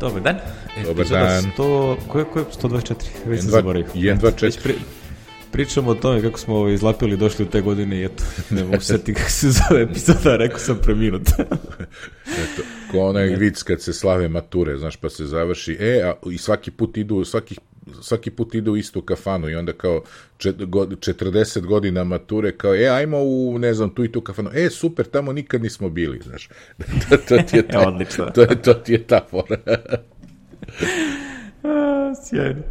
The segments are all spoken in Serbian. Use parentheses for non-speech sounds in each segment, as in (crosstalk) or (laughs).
Dobar dan. Dobar dan. 100, koje, koje, 124, već sam 1, zaboravio. 124. Već pri, pričamo o tome kako smo ovaj, izlapili došli u te godine i eto, (laughs) ne mogu setiti kako se zove epizoda, rekao sam preminut. (laughs) Eto, ko onaj vic kad se slave mature, znaš, pa se završi, e, a, i svaki put idu, svaki, svaki put idu u istu kafanu i onda kao čet, go, 40 godina mature, kao, e, ajmo u, ne znam, tu i tu kafanu, e, super, tamo nikad nismo bili, znaš. (laughs) to, to ti je (laughs) ta, Odlično. to, je, to ti je ta fora. (laughs) A, sjajno.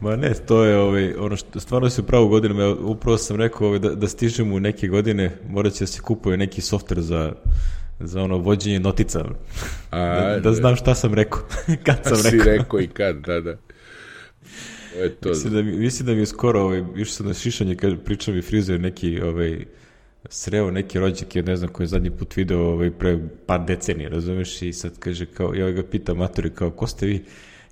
Ma ne, to je ovaj, ono što stvarno se pravo godinama, ja upravo sam rekao ovaj, da, da stižemo u neke godine, morat će da se kupuje neki softver za, za ono vođenje notica. A, da, da znam šta sam rekao, kad sam si rekao. rekao i kad, da, da. To je to. Mislim da, mi, mislim da mi je skoro, ovaj, išao sam na šišanje, kaže, priča mi frizer neki, ovaj, sreo neki rođak, je ne znam koji je zadnji put video ovaj, pre par decenija, razumeš, i sad kaže, kao, ja ga pitam maturi, kao, ko ste vi?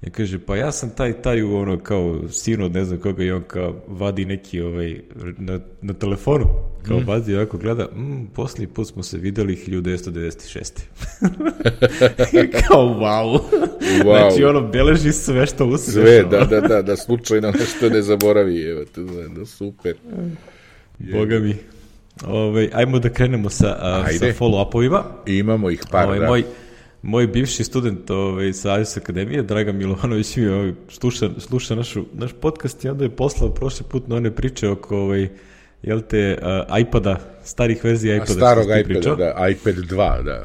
I kaže, pa ja sam taj, taj, ono, kao, sin od ne znam koga i on kao vadi neki, ovaj, na, na telefonu, kao mm. vadi ovako gleda, mm, posljednji put smo se videli 1996. (laughs) (laughs) kao, wow. Wow. Znači, ono, beleži sve što mu se Sve, da, da, da, da slučajno nešto ne zaboravi, evo, to da, super. (laughs) Boga mi. Ove, ajmo da krenemo sa, Ajde. sa follow-upovima. Imamo ih par, Ovaj, da. moj, moj bivši student ovaj, sa Ajus Akademije, Dragan Milovanović, mi ovaj, sluša, sluša našu, naš podcast i onda je poslao prošli put na one priče oko ovaj, jel te, uh, iPada, starih verzija A iPada. starog si ti iPada, pričao. da, iPad 2, da.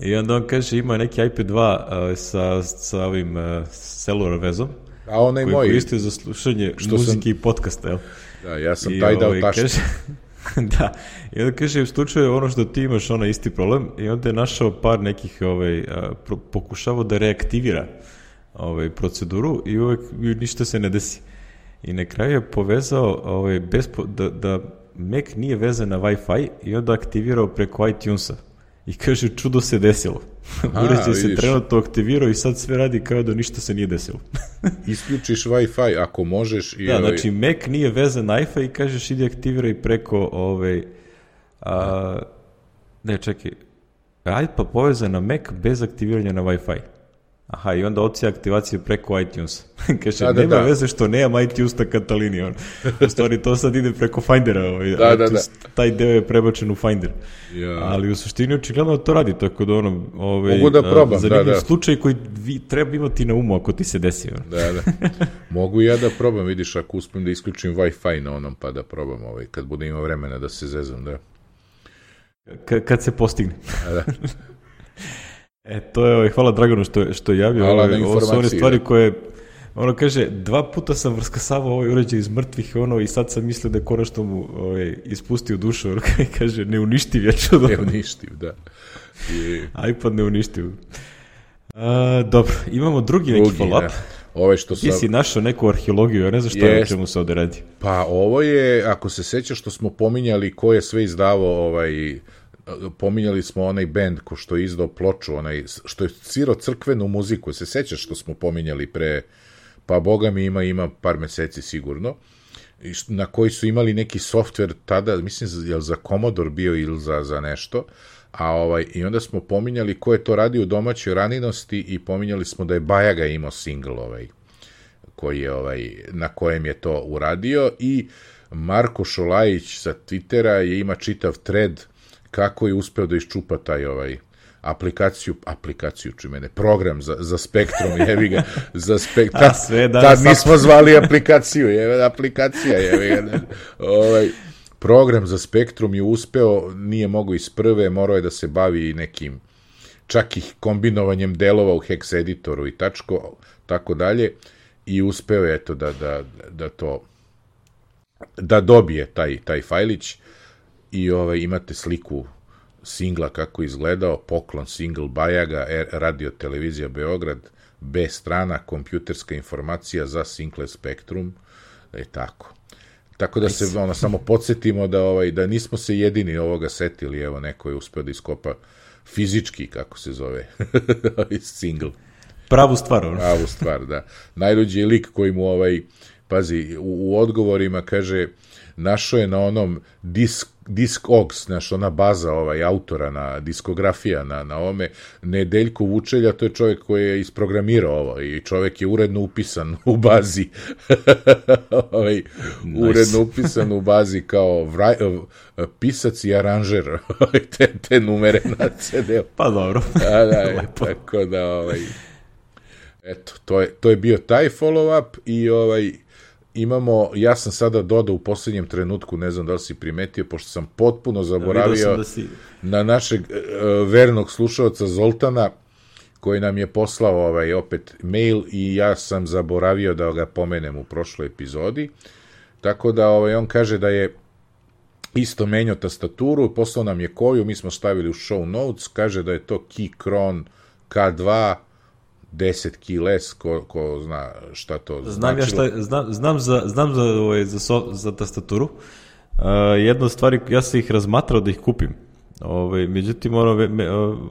I onda on kaže ima neki iPad 2 uh, sa, sa ovim uh, cellular vezom, A onaj koji moj, koriste za slušanje što muzike sam- i podcasta, jel? da, ja sam I, taj dao ovaj, taštu. Kaže, (laughs) (laughs) da, i onda kaže, u slučaju ono što ti imaš onaj isti problem i onda je našao par nekih, ovaj, pro, pokušavao da reaktivira ovaj, proceduru i uvek ništa se ne desi. I na kraju je povezao ovaj, bez, da, da Mac nije vezan na Wi-Fi i onda aktivirao preko iTunesa. I kaže, čudo se desilo. (laughs) Uređaj se trenutno aktivirao i sad sve radi kao da ništa se nije desilo. (laughs) Isključiš Wi-Fi ako možeš i Da, ovaj, znači Mac nije vezan na iPhone i kažeš idi aktiviraj preko ovaj, a, ne čekaj, iPad povezan na Mac bez aktiviranja na Wi-Fi. Aha, i onda ocija aktivaciju preko iTunes. (laughs) Kaže, Da, da, nema da. veze što nemam iTunes na Katalini. On. U stvari, to sad ide preko Findera. Ovaj, Da, da, iTunes, Taj deo je prebačen u Finder. Ja. Ali u suštini očigledno to radi, tako da ono, ovaj, Mogu da probam, da, da. slučaj koji vi, treba imati na umu ako ti se desi. ono. Da, da. (laughs) Mogu ja da probam, vidiš, ako uspem da isključim Wi-Fi na onom, pa da probam ovaj, kad bude imao vremena da se zezam, da. Ka- kad se postigne. A da. (laughs) E, to je, ovaj, hvala Draganu što, je- što je javio. Hvala ovaj, ovo su one stvari da. koje, ono kaže, dva puta sam vrskasavao ovaj uređaj iz mrtvih, ono, i sad sam mislio da je konačno mu ovaj, ispustio dušu, ono, (laughs) kaže, neuništiv je čudo. Ne uništiv, da. I, (laughs) iPad neuništiv. A, dobro, imamo drugi neki drugi, follow-up. da. Ovaj što Ti sam... si našao neku arheologiju, ja ne znam šta je čemu se ovde radi. Pa ovo je, ako se sećaš što smo pominjali ko je sve izdavao ovaj pominjali smo onaj bend ko što je izdao ploču, onaj što je svirao crkvenu muziku, se sećaš što smo pominjali pre? Pa boga mi ima ima par meseci sigurno. Na koji su imali neki softver tada, mislim jel za Commodore bio ili za, za nešto, a ovaj, i onda smo pominjali ko je to radio u domaćoj raninosti i pominjali smo da je Bajaga imao single ovaj, koji je ovaj na kojem je to uradio. I Marko Šolajić sa Twittera je ima čitav thread kako je uspeo da iščupa taj ovaj aplikaciju, aplikaciju čime ne, program za, za Spektrum, jevi ga, za Spektrum. (laughs) A, sve danas Tad nismo zvali aplikaciju, je aplikacija, jevi ga. ne. Ovaj, program za Spektrum je uspeo, nije mogao iz prve, morao je da se bavi nekim čak i kombinovanjem delova u hex editoru i tačko, tako dalje, i uspeo je eto da, da, da to da dobije taj, taj fajlić i ovaj, imate sliku singla kako izgledao, poklon single Bajaga, R- radio televizija Beograd, B strana, kompjuterska informacija za Sinclair Spectrum, je tako. Tako da se ono samo podsjetimo da ovaj da nismo se jedini ovoga setili, evo neko je uspeo da iskopa fizički kako se zove (laughs) ovaj single Pravu stvar, ono. pravu stvar, da. Najluđi je lik koji mu ovaj pazi, u, u odgovorima kaže, našao je na onom disk, Discogs, znaš, ona baza ovaj, autora na diskografija na, na ome, Nedeljko Vučelja, to je čovjek koji je isprogramirao ovo i čovjek je uredno upisan (laughs) u bazi (laughs) ovaj, nice. uredno upisan u bazi kao vraj, pisac i aranžer (laughs) te, te numere na CD-u. Pa dobro. Da, da, tako da, ovaj, eto, to je, to je bio taj follow-up i ovaj, imamo, ja sam sada dodao u poslednjem trenutku, ne znam da li si primetio, pošto sam potpuno zaboravio da, da si... na našeg uh, vernog slušalca Zoltana, koji nam je poslao ovaj opet mail i ja sam zaboravio da ga pomenem u prošloj epizodi. Tako da ovaj on kaže da je isto menjao tastaturu, poslao nam je koju, mi smo stavili u show notes, kaže da je to Keychron K2 10 kiles, ko, ko zna šta to znam značilo. Ja šta, znam, znam za, znam za, ovaj, za, so, za tastaturu. Uh, jedna od stvari, ja sam ih razmatrao da ih kupim. Ovaj, međutim, ono, me, me,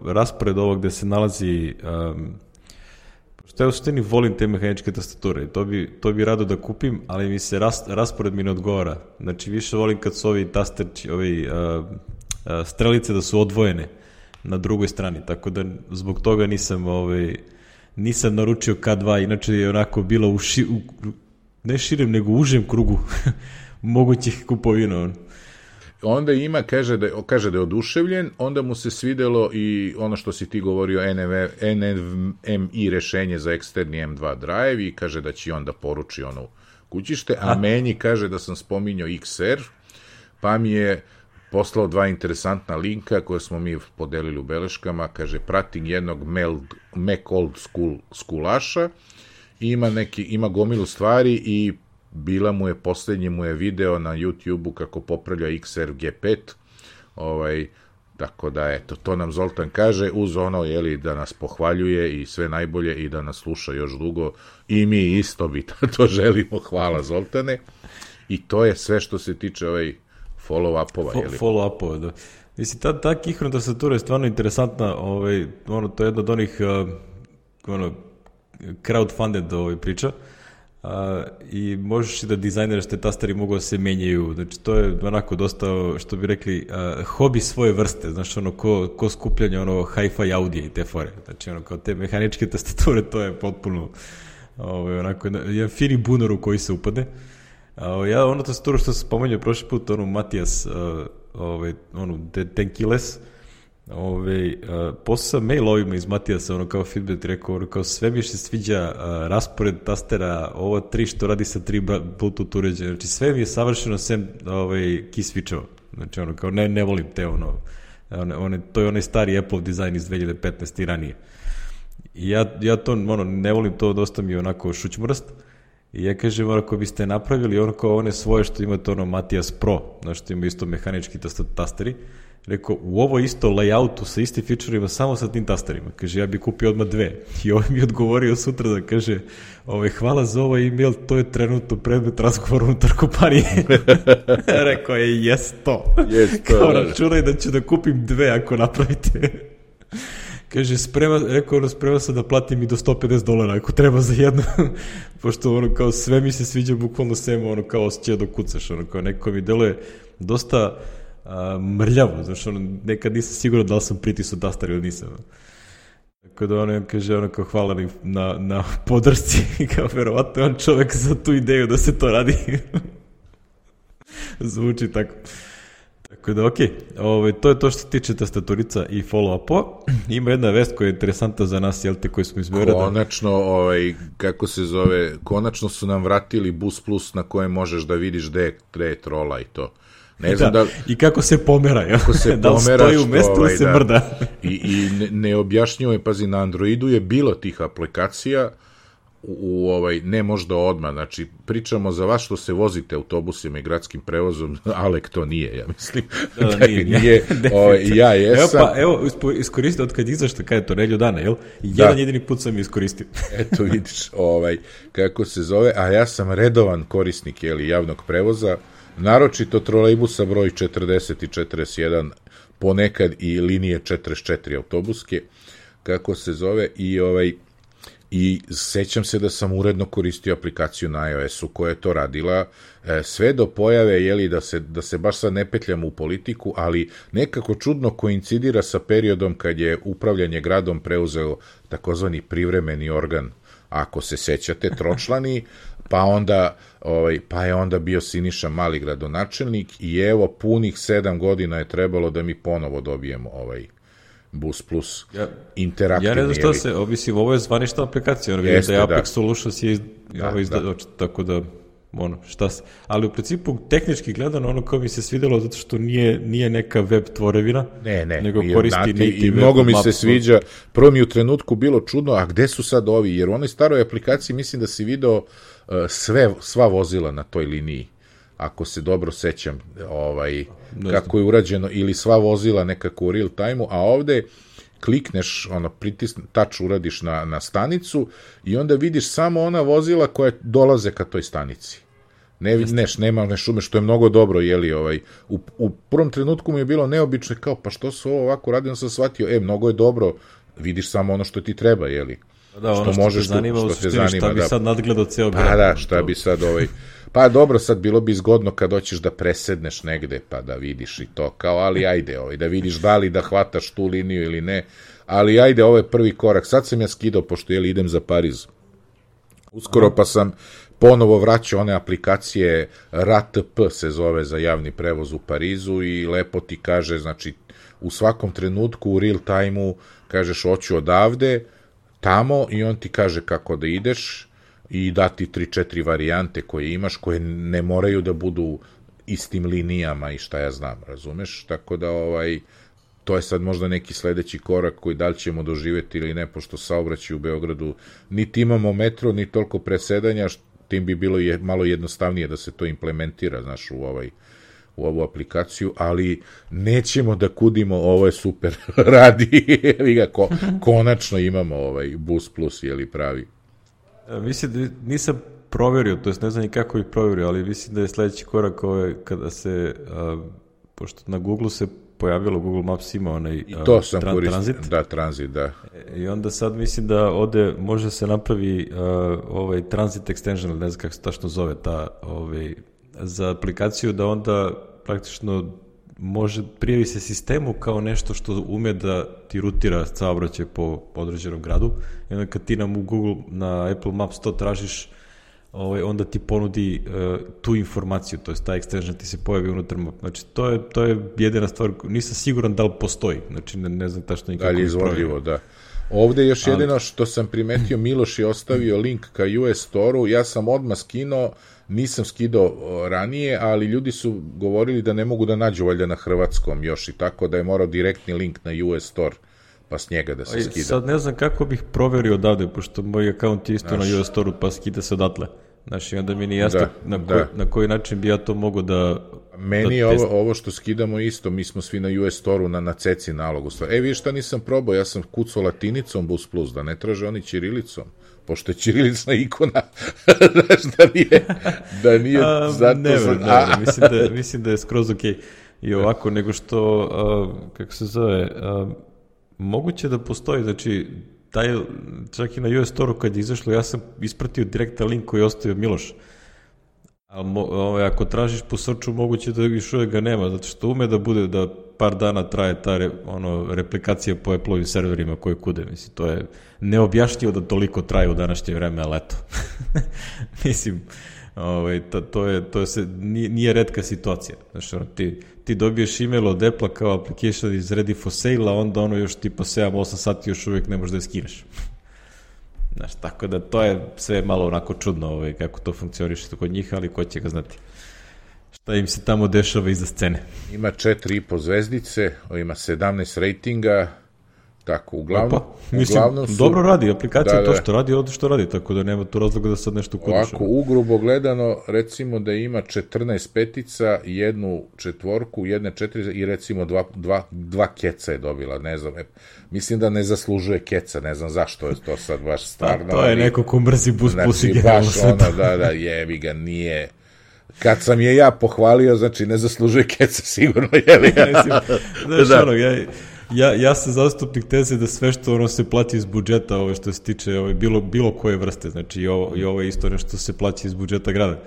raspored ovog gde se nalazi um, što ja u suštini volim te mehaničke tastature, to bi, to bi rado da kupim, ali mi se ras, raspored mi ne odgovara. Znači, više volim kad su ovi tasterči, ovi uh, uh, strelice da su odvojene na drugoj strani, tako da zbog toga nisam ovaj, nisam naručio K2, inače je onako bilo u, ši, u ne širem, nego u užem krugu (laughs) mogućih kupovina. On. Onda ima, kaže da, kaže da je oduševljen, onda mu se svidelo i ono što si ti govorio, NV, NVMi rešenje za eksterni M2 drive i kaže da će onda poruči ono kućište, a, a meni kaže da sam spominjao XR, pa mi je poslao dva interesantna linka koje smo mi podelili u beleškama, kaže pratim jednog Mac Old School skulaša, ima, neki, ima gomilu stvari i bila mu je, poslednji mu je video na YouTube-u kako popravlja XR G5, ovaj, tako da, eto, to nam Zoltan kaže, uz ono, jeli, da nas pohvaljuje i sve najbolje i da nas sluša još dugo. I mi isto bi (laughs) to želimo, hvala Zoltane. I to je sve što se tiče ovaj follow-upova. Fo, follow-upova, da. Mislim, ta, ta tastatura je stvarno interesantna, ovaj, ono, to je jedna od onih, uh, ono, crowdfunded ovaj, priča, uh, i možeš i da dizajneraš te tastari mogu da se menjaju, znači to je onako dosta, što bi rekli, uh, hobi svoje vrste, znači ono, ko, ko skupljanje ono hi-fi audije i te fore, znači ono, kao te mehaničke (laughs) tastature, to je potpuno, ovaj, onako, jedan fini bunar u koji se upade, uh, ja ono tastaturu što sam spomenuo prošli put, onu Matijas, uh, ovaj, onu Tenkiles, Ove, uh, posle sam mail ovima iz Matijasa, ono kao feedback, rekao, ono kao sve mi se sviđa uh, raspored tastera, ovo tri što radi sa tri Bluetooth uređaja, znači sve mi je savršeno sem ovaj, key switchova, znači ono kao ne, ne volim te ono, one, one, to je onaj stari Apple dizajn iz 2015 i ranije. I ja, ja to, ono, ne volim to, dosta mi je onako šućmurast, uh, И ја кажем, ако бисте направили орко оне своје што имате оно Матиас про, на што има исто механичките тастери, реко, у ово исто лајауту со исти фичури, само со тим тастерима. Каже, ја би купи одма две. И овој ми одговорил сутра да каже, ове, хвала за овој имейл, тој е тренутно предмет разговор унутар компанија. (laughs) реко, е, јес то. Јес то. Као, да, да ќе да купим две ако направите. Kaže, sprema, rekao ono, sprema se da platim i do 150 dolara ako treba za jedno, (laughs) pošto ono kao sve mi se sviđa bukvalno sem ono kao osjećaj da kucaš, ono kao neko mi deluje dosta a, mrljavo, znaš, ono, nekad nisam siguran da li sam pritisao dastar ili nisam. Tako da ono kaže ono kao hvala na, na podršci, (laughs) kao verovatno on čovek za tu ideju da se to radi. (laughs) Zvuči tako. Tako da, okej, okay. ovaj, to je to što se tiče tastaturica i follow-upa. (clears throat) Ima jedna vest koja je interesanta za nas, jel te, koji smo iz Beograda. Konačno, ovaj, kako se zove, konačno su nam vratili Bus Plus na kojem možeš da vidiš gde, gde je trola i to. Ne znam da, da I kako se pomera, jel? Kako se (laughs) da pomera, stoji u mestu ovaj, se da. mrda. I, i ne, ne objašnjuje, pazi, na Androidu je bilo tih aplikacija, u, u ovaj ne možda odmah, znači pričamo za vas što se vozite autobusima i gradskim prevozom, (laughs) Alek to nije, ja mislim. (laughs) Da, da nije, nije (laughs) ovaj, ja jesam. Evo pa, evo, iskoristio od kad izašto, kada je to, nelju dana, jel? Jedan da. jedini put sam iskoristio. Eto vidiš, ovaj, kako se zove, a ja sam redovan korisnik, jeli, javnog prevoza, naročito trolejbusa broj 40 i 41, ponekad i linije 44 autobuske, kako se zove, i ovaj, i sećam se da sam uredno koristio aplikaciju na iOS-u koja je to radila e, sve do pojave jeli, da, se, da se baš sad ne petljam u politiku, ali nekako čudno koincidira sa periodom kad je upravljanje gradom preuzeo takozvani privremeni organ ako se sećate, (laughs) tročlani, pa onda ovaj, pa je onda bio Siniša Mali gradonačelnik i evo punih sedam godina je trebalo da mi ponovo dobijemo ovaj Bus Plus ja, interaktivni. Ja ne znam što se, mislim, ovo je zvaništa aplikacija, ono vidim da je Apex da. Solutions je da, ovo izda, da. tako da ono, šta se, ali u principu tehnički gledano ono kao mi se svidelo zato što nije, nije neka web tvorevina, ne, ne, nego koristi native I mnogo mi se sviđa, prvo mi u trenutku bilo čudno, a gde su sad ovi, jer u onoj staroj aplikaciji mislim da si video uh, sve, sva vozila na toj liniji, ako se dobro sećam, ovaj, ne kako je urađeno, ili sva vozila nekako u real time-u, a ovde klikneš, ono, pritisne, tač uradiš na, na stanicu i onda vidiš samo ona vozila koje dolaze ka toj stanici. Ne, neš, nema ne šume, što je mnogo dobro, jeli, ovaj, u, u prvom trenutku mi je bilo neobično, kao, pa što su ovo ovako radi, sam shvatio, e, mnogo je dobro, vidiš samo ono što ti treba, jeli. Da, ono što, što možeš, te zanima, što, što te zanima, šta bi da, sad nadgledao ceo grad. Pa da, šta bi sad, ovaj, Pa dobro, sad bilo bi zgodno kad hoćeš da presedneš negde, pa da vidiš i to, kao, ali ajde, ovaj, da vidiš da li da hvataš tu liniju ili ne, ali ajde, ovo je prvi korak. Sad sam ja skidao, pošto jeli, idem za Pariz. Uskoro pa sam ponovo vraćao one aplikacije RATP se zove za javni prevoz u Parizu i lepo ti kaže, znači, u svakom trenutku u real time-u kažeš hoću odavde, tamo i on ti kaže kako da ideš, i dati 3-4 varijante koje imaš, koje ne moraju da budu istim linijama i šta ja znam, razumeš? Tako da, ovaj, to je sad možda neki sledeći korak koji da li ćemo doživeti ili ne, pošto saobraćaj u Beogradu niti imamo metro, ni toliko presedanja, tim bi bilo je malo jednostavnije da se to implementira, znaš, u ovaj u ovu aplikaciju, ali nećemo da kudimo, ovo je super, (laughs) radi, (laughs) ga, ko, konačno imamo ovaj Bus Plus, je li pravi. E, mislim da nisam proverio, to jest ne znam ni kako ih proverio, ali mislim da je sledeći korak ovaj, kada se, a, pošto na Google se pojavilo, Google Maps ima onaj I to sam tran, koristio, transit. Da, transit, da. I onda sad mislim da ode, može se napravi uh, ovaj transit extension, ne znam kako se tačno zove ta, ovaj, za aplikaciju da onda praktično može, prijavi se sistemu kao nešto što ume da ti rutira saobraćaj po određenom gradu i onda kad ti nam u Google na Apple Maps to tražiš ovaj, onda ti ponudi uh, tu informaciju, to je ta extension ti se pojavi unutar map. Znači, to je, to je jedina stvar, nisam siguran da li postoji, znači ne, ne znam tačno nikako. Da li izvodljivo, da. Ovde još jedino što sam primetio, Miloš je ostavio link ka US Store-u, ja sam odmah skinuo, nisam skidao ranije, ali ljudi su govorili da ne mogu da nađu valjda na hrvatskom još i tako da je morao direktni link na US Store pa s njega da se skida. Sad ne znam kako bih proverio odavde, pošto moj akaunt je isto Znaš, na US Store-u, pa skida se odatle. Znaš, i onda mi nije jasno da, na, ko, da. na koji način bi ja to mogu da... Meni je ovo, ovo što skidamo isto, mi smo svi na US Store-u na, na ceci nalogu. E, vi šta nisam probao, ja sam kucao latinicom Bus Plus, da ne traže oni ćirilicom pošto je ćirilična ikona, (laughs) znaš, da nije, da nije, (laughs) a, zato ne, sam, ne, ne, mislim, da, mislim da je skroz okej. Okay. I ovako, nego što, a, kako se zove, a, moguće da postoji, znači, taj, čak i na US Store-u kad je izašlo, ja sam ispratio direktan link koji je ostavio Miloš. Ali ovaj, ako tražiš po srču, moguće da još uvijek ga nema, zato što ume da bude da par dana traje ta re, ono, replikacija po Apple-ovim serverima koje kude. Mislim, to je neobjašnjivo da toliko traje u današnje vreme, ali eto. (laughs) Mislim, ovaj, to, to, je, to se, nije, nije redka situacija. Znaš, ono, ti, ti dobiješ email od Apple kao application is ready for sale, a onda ono još tipa 7-8 sati još uvijek ne možeš da je skineš. (laughs) Znaš, tako da to je sve malo onako čudno ovaj, kako to funkcioniše kod njih, ali ko će ga znati šta im se tamo dešava iza scene. Ima 4,5 zvezdice, ima 17 rejtinga, Tako, uglavnom, Opa, mislim, uglavnom su... Dobro radi, aplikacija da, to da. što radi, ovde što radi, tako da nema tu razloga da sad nešto kudiš. Ovako, ugrubo gledano, recimo da ima 14 petica, jednu četvorku, jedne četiri i recimo dva, dva, dva keca je dobila, ne znam, e, mislim da ne zaslužuje keca, ne znam zašto je to sad baš pa, stvarno. Pa, to je neko ko mrzi bus znači, plus i baš ono, da, da, jevi ga, nije kad sam je ja pohvalio, znači ne zaslužuje keca sigurno, je li? (laughs) Znaš, da. ono, ja, ja, ja sam zastupnik teze da sve što ono se plati iz budžeta, ovo što se tiče ovo, bilo, bilo koje vrste, znači i ovo, i ovo je isto nešto se plaća iz budžeta grada.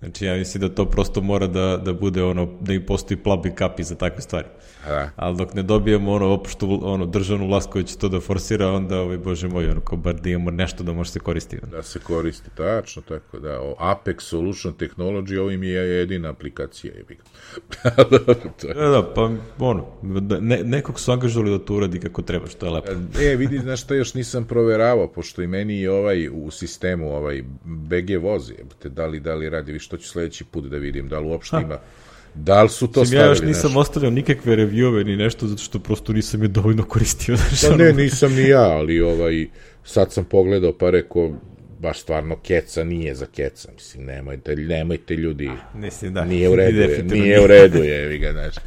Znači ja mislim da to prosto mora da, da bude ono, da im postoji plabi kapi za takve stvari. Da. Ali dok ne dobijemo ono opštu ono, državnu vlast koja će to da forsira, onda, ovaj, bože moj, ono, ko bar da imamo nešto da može se koristiti. Da se koristi, tačno, tako da. O, Apex Solution Technology, ovo im je jedina aplikacija. Je. (laughs) to je. Da, da, pa ono, da, ne, nekog su angažovali da to uradi kako treba, što je lepo. E, vidi, znaš što još nisam proveravao, pošto i meni je ovaj u sistemu, ovaj BG vozi, da li, da li radi, vi što ću sledeći put da vidim, da li uopšte ha. ima Da li su to stavili? Ja još nisam nešto? ostavljao nikakve reviewove ni nešto, zato što prosto nisam je dovoljno koristio. (laughs) Znaš, pa ne, nisam ni ja, ali ovaj, sad sam pogledao pa rekao, baš stvarno keca nije za keca, mislim, nemojte, nemojte ljudi, mislim, da, nije u redu, je, nije u redu je, vi ga, znaš. (laughs)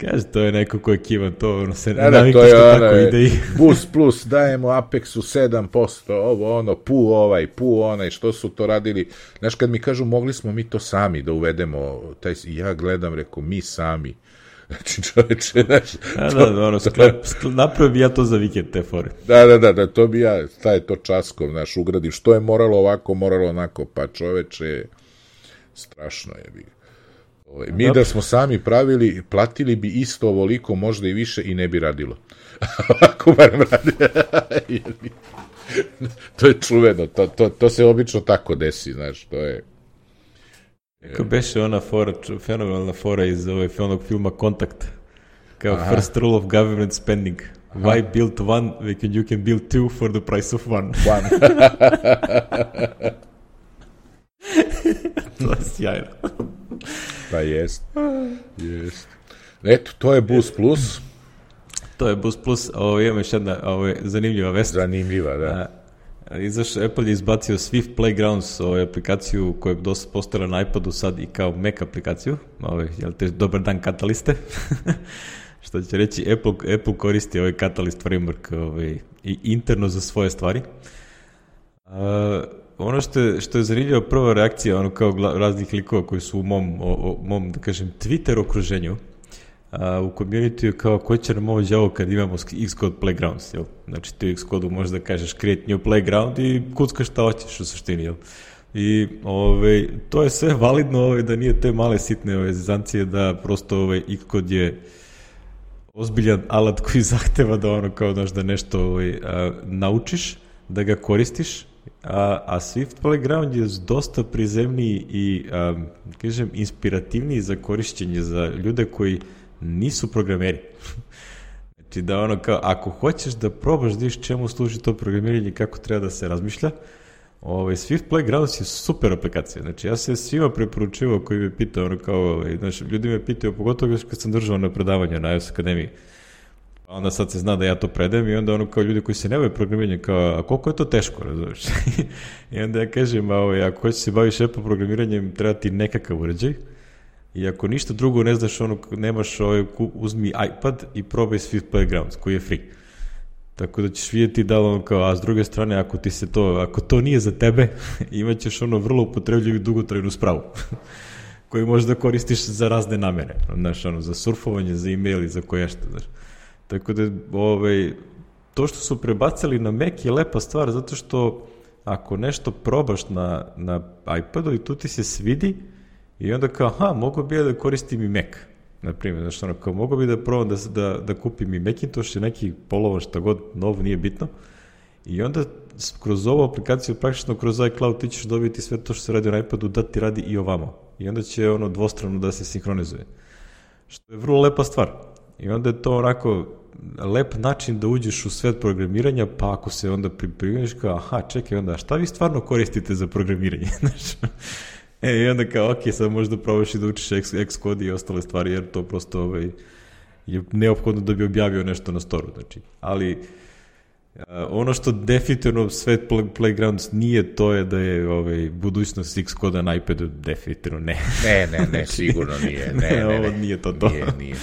Kaže, to je neko ko je kivan, to ono se da, da, to je ono, tako ide i... (laughs) Bus plus, dajemo Apexu 7%, ovo ono, pu ovaj, pu onaj, što su to radili. Znaš, kad mi kažu, mogli smo mi to sami da uvedemo, taj, ja gledam, reko, mi sami. (laughs) Znači, čoveče, znaš... Da, to, da, da, ono, sklep, napravio bi ja to za vikend, te fore. Da, da, da, da, to bi ja, taj to časkom, znaš, ugradim, što je moralo ovako, moralo onako, pa čoveče, strašno je bi. Ovaj, mi da smo sami pravili, platili bi isto ovoliko, možda i više i ne bi radilo. (laughs) Ako barem radi. (laughs) to je čuveno, to, to, to se obično tako desi, znaš, to je... Kako beše ona fora, fenomenalna fora iz ovaj onog filma Kontakt, kao Aha. first rule of government spending. Aha. Why build one when you can build two for the price of one? One. (laughs) (laughs) to je sjajno. Pa jest. Jest. Eto, to je Bus Plus. To je Bus Plus, ovo imamo još jedna ovo je zanimljiva vest. Zanimljiva, da. A, izaš, Apple je izbacio Swift Playgrounds, ovo je aplikaciju koja je dosta postala na iPadu sad i kao Mac aplikaciju. Ovo je, jel te, dobar dan kataliste. (laughs) Što će reći, Apple, Apple koristi ovaj Catalyst framework ovaj, i interno za svoje stvari. Uh, ono što je, što je zanimljiva prva reakcija, ono kao raznih likova koji su u mom, o, o, mom da kažem, Twitter okruženju, a, u community kao ko će nam ovo djavo kad imamo Xcode Playgrounds, jel? Znači ti u Xcode možda kažeš create new playground i kuckaš šta hoćeš u suštini, jel? I ove, to je sve validno ove, da nije te male sitne ove zezancije da prosto ove, Xcode je ozbiljan alat koji (laughs) zahteva da ono kao znaš, da nešto ove, a, naučiš, da ga koristiš, a, a Swift Playground je dosta prizemniji i, a, kažem, inspirativniji za korišćenje za ljude koji nisu programeri. (laughs) znači da ono kao, ako hoćeš da probaš da viš čemu služi to programiranje kako treba da se razmišlja, Ovaj, Swift Playgrounds je super aplikacija. Znači, ja se svima preporučivao koji me pitao, ono kao, ovaj, znači, ljudi me pitaju, pogotovo kad sam držao na predavanje na iOS Akademiji, Onda sad se zna da ja to predajem i onda ono kao ljudi koji se ne bave programiranjem kao, a koliko je to teško, razumiješ? (laughs) I onda ja kažem, a ovaj, ako hoćeš se baviš Apple programiranjem, treba ti nekakav uređaj. I ako ništa drugo ne znaš, ono, nemaš ovaj, uzmi iPad i probaj Swift Playgrounds, koji je free. Tako da ćeš vidjeti da ono kao, a s druge strane, ako ti se to, ako to nije za tebe, (laughs) imaćeš ono vrlo upotrebljivu i dugotrajnu spravu (laughs) koju možeš da koristiš za razne namere. Znaš, ono, za surfovanje, za e-mail i za koje što, znaš. Tako da, ovaj, to što su prebacili na Mac je lepa stvar, zato što ako nešto probaš na, na iPadu i tu ti se svidi, i onda kao, aha, mogu bi ja da koristim i Mac. Na primjer, znači ono, kao mogu bi da probam da, da, da kupim i Macintosh i neki polovan šta god novo, nije bitno. I onda kroz ovu aplikaciju, praktično kroz iCloud ti ćeš dobiti sve to što se radi na iPadu, da ti radi i ovamo. I onda će ono dvostrano da se sinhronizuje. Što je vrlo lepa stvar. I onda je to onako lep način da uđeš u svet programiranja, pa ako se onda pripremiš kao, aha, čekaj, onda šta vi stvarno koristite za programiranje? (laughs) Znaš, e, i onda kao, ok, sad možda probaš i da učiš Xcode i ostale stvari, jer to prosto ovaj, je neophodno da bi objavio nešto na storu, znači, ali ono što definitivno svet Playgrounds nije to je da je ovaj, budućnost Xcode na iPadu definitivno ne. Ne, ne, ne, sigurno nije. Ne, (laughs) ne, ne, ovo nije to to. Nije, nije.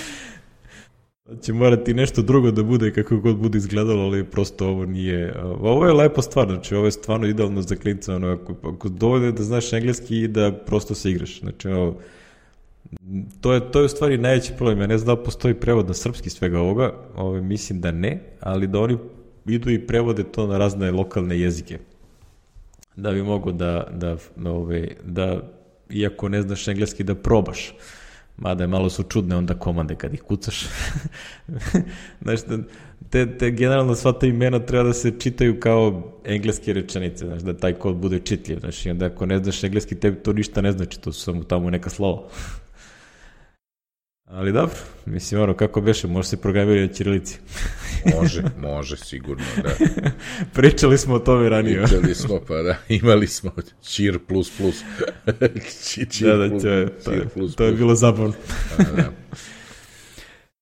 Će morati nešto drugo da bude kako god bude izgledalo, ali prosto ovo nije... Ovo je lepa stvar, znači ovo je stvarno idealno za klinca, ono, ako, ako dovoljno da znaš engleski i da prosto se igraš. Znači, ovo, To je, to je u stvari najveći problem. Ja ne znam da postoji prevod na srpski svega ovoga, ove, mislim da ne, ali da oni idu i prevode to na razne lokalne jezike. Da bi mogo da, da, ove, da iako ne znaš engleski, da probaš. Mada je malo su čudne onda komande kad ih kucaš. (laughs) znaš, te, te generalno sva ta imena treba da se čitaju kao engleske rečenice, znaš, da taj kod bude čitljiv, znaš, i onda ako ne znaš engleski, tebi to ništa ne znači, to su samo tamo neka slova. Ali dobro, mislim, ono, kako beše, može se programirati na Čirilici. može, može, sigurno, da. (laughs) Pričali smo o tome ranije. Pričali smo, pa da, imali smo Čir plus plus. (laughs) čir da, da, plus, to, je, to, je, plus, to je bilo zabavno. Pa, da. (laughs)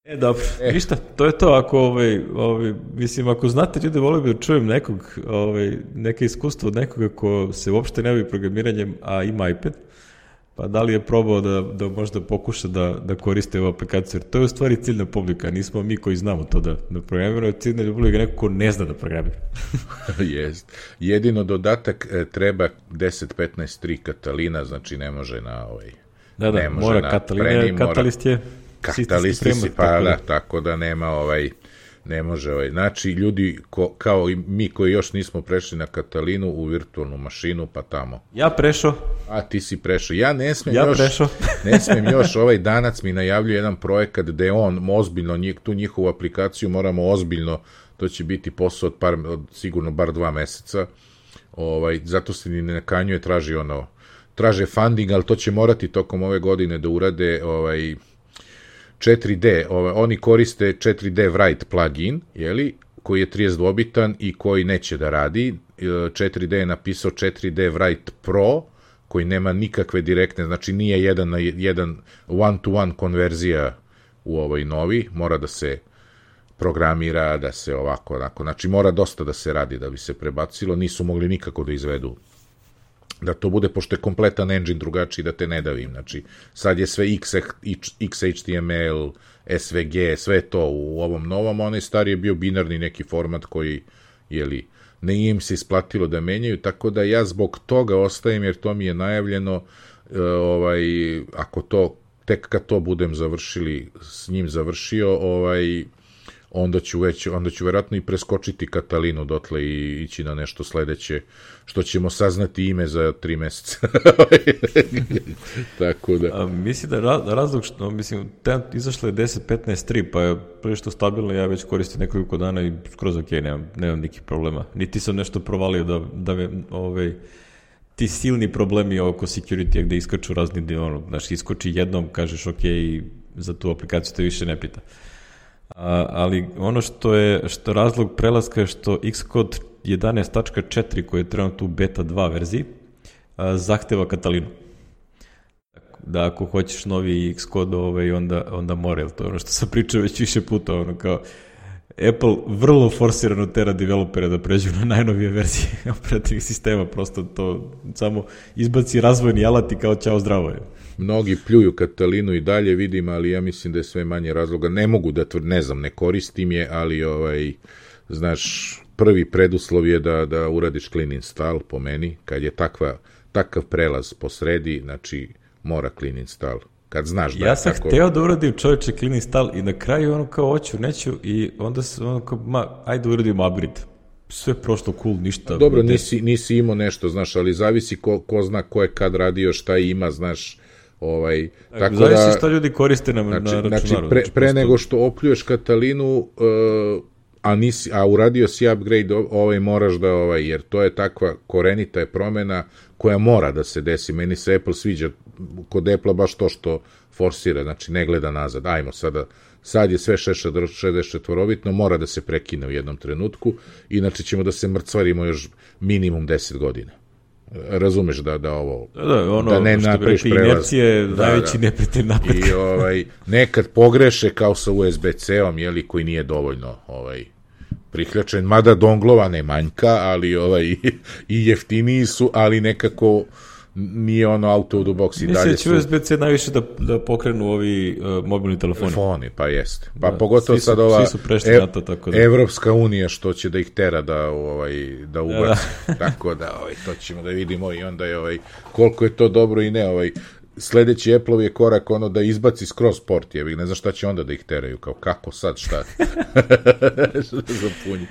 E, dobro, e. ništa, to je to, ako, ovaj, ovaj, mislim, ako znate ljude, volio bi da čujem nekog, ovaj, neke iskustvo od nekoga ko se uopšte ne bavi programiranjem, a ima iPad, pa da li je probao da, da možda pokuša da, da koriste ovu aplikaciju, jer to je u stvari ciljna publika, nismo mi koji znamo to da, da programiramo, ciljna publika je neko ko ne zna da programira. (laughs) Jest. Jedino dodatak e, treba 10-15-3 Katalina, znači ne može na ovaj... Da, da, mora Katalina, Katalist je Katalisti si, pa tako da, tako da nema ovaj ne može ovaj. Znači, ljudi ko, kao i mi koji još nismo prešli na Katalinu u virtualnu mašinu, pa tamo. Ja prešao. A ti si prešao. Ja ne smem ja još, prešao. (laughs) ne smem još, ovaj danac mi najavljuje jedan projekat gde on ozbiljno, njih, tu njihovu aplikaciju moramo ozbiljno, to će biti posao od, par, od sigurno bar dva meseca, ovaj, zato se ni ne nakanjuje, traži ono, traže funding, ali to će morati tokom ove godine da urade, ovaj, 4D, ovaj, oni koriste 4D Write plugin, jeli, koji je 32-bitan i koji neće da radi. 4D je napisao 4D Write Pro, koji nema nikakve direktne, znači nije jedan na jedan one-to-one -one konverzija u ovoj novi, mora da se programira, da se ovako, onako, znači mora dosta da se radi da bi se prebacilo, nisu mogli nikako da izvedu da to bude, pošto je kompletan engine drugačiji, da te ne davim. Znači, sad je sve XHTML, SVG, sve to u ovom novom, onaj stari je bio binarni neki format koji, jeli, ne im se isplatilo da menjaju, tako da ja zbog toga ostajem, jer to mi je najavljeno, e, ovaj, ako to, tek kad to budem završili, s njim završio, ovaj, onda ću već, onda ću verovatno i preskočiti Katalinu dotle i ići na nešto sledeće, što ćemo saznati ime za tri meseca. (laughs) Tako da. A, mislim da ra razlog što, mislim, ten, izašlo je 10.15.3, pa je prilično stabilno, ja već koristim nekoliko dana i skroz ok, nemam, nemam nikih problema. Niti sam nešto provalio da, da me, ovaj, ti silni problemi oko security gde iskaču razni, ono, znaš, iskoči jednom, kažeš ok, za tu aplikaciju te više ne pita. A, ali ono što je što razlog prelaska je što Xcode 11.4 koji je trenutno u beta 2 verziji a, zahteva Katalinu. Da ako hoćeš novi Xcode ovaj, onda, onda mora, to ono što sam pričao već više puta, ono kao Apple vrlo forsirano tera developere da pređu na najnovije verzije (laughs) operativnih sistema, prosto to samo izbaci razvojni alat i kao čao zdravo je. Mnogi pljuju Katalinu i dalje vidim, ali ja mislim da je sve manje razloga. Ne mogu da tvrd, ne znam, ne koristim je, ali ovaj, znaš, prvi preduslov je da, da uradiš clean install po meni, kad je takva, takav prelaz po sredi, znači mora clean install kad znaš da ja sam tako... hteo da uradim čovječe clean install i na kraju ono kao hoću, neću i onda se ono kao, ma, ajde uradim upgrade sve prošlo cool, ništa. Dobro, nisi, nisi imao nešto, znaš, ali zavisi ko, ko zna ko je kad radio, šta ima, znaš, ovaj, tako, tako zavisi da, šta ljudi koriste na, znači, na računaru. Znači, pre, pre prosto... nego što opljuješ Katalinu, uh, a, nisi, a uradio si upgrade, ovaj moraš da, ovaj, jer to je takva korenita je promena koja mora da se desi. Meni se Apple sviđa kod Apple baš to što forsira, znači ne gleda nazad. Ajmo sada, sad je sve 64-ovitno, mora da se prekine u jednom trenutku, inače ćemo da se mrcvarimo još minimum 10 godina. Razumeš da da ovo da, da, ono, da ne napraviš prelaz. Inercije da, najveći da. neprijatelj napretka. I ovaj nekad pogreše kao sa USB-C-om, je li koji nije dovoljno ovaj priključen, mada donglova ne manjka, ali ovaj (laughs) i jeftiniji su, ali nekako nije ono auto u box i dalje da. Mislim da će USB-C najviše da, da pokrenu ovi uh, mobilni telefoni. Telefoni, pa jeste. Pa da, pogotovo su, sad ova svi su prešli e, na to, tako da. Evropska unija što će da ih tera da, ovaj, da ubaci. Da. (laughs) tako da ovaj, to ćemo da vidimo i onda je ovaj, koliko je to dobro i ne. Ovaj, sledeći Apple je korak ono da izbaci skroz port, jevi, ne znam šta će onda da ih teraju, kao kako sad, šta? (laughs) za punje.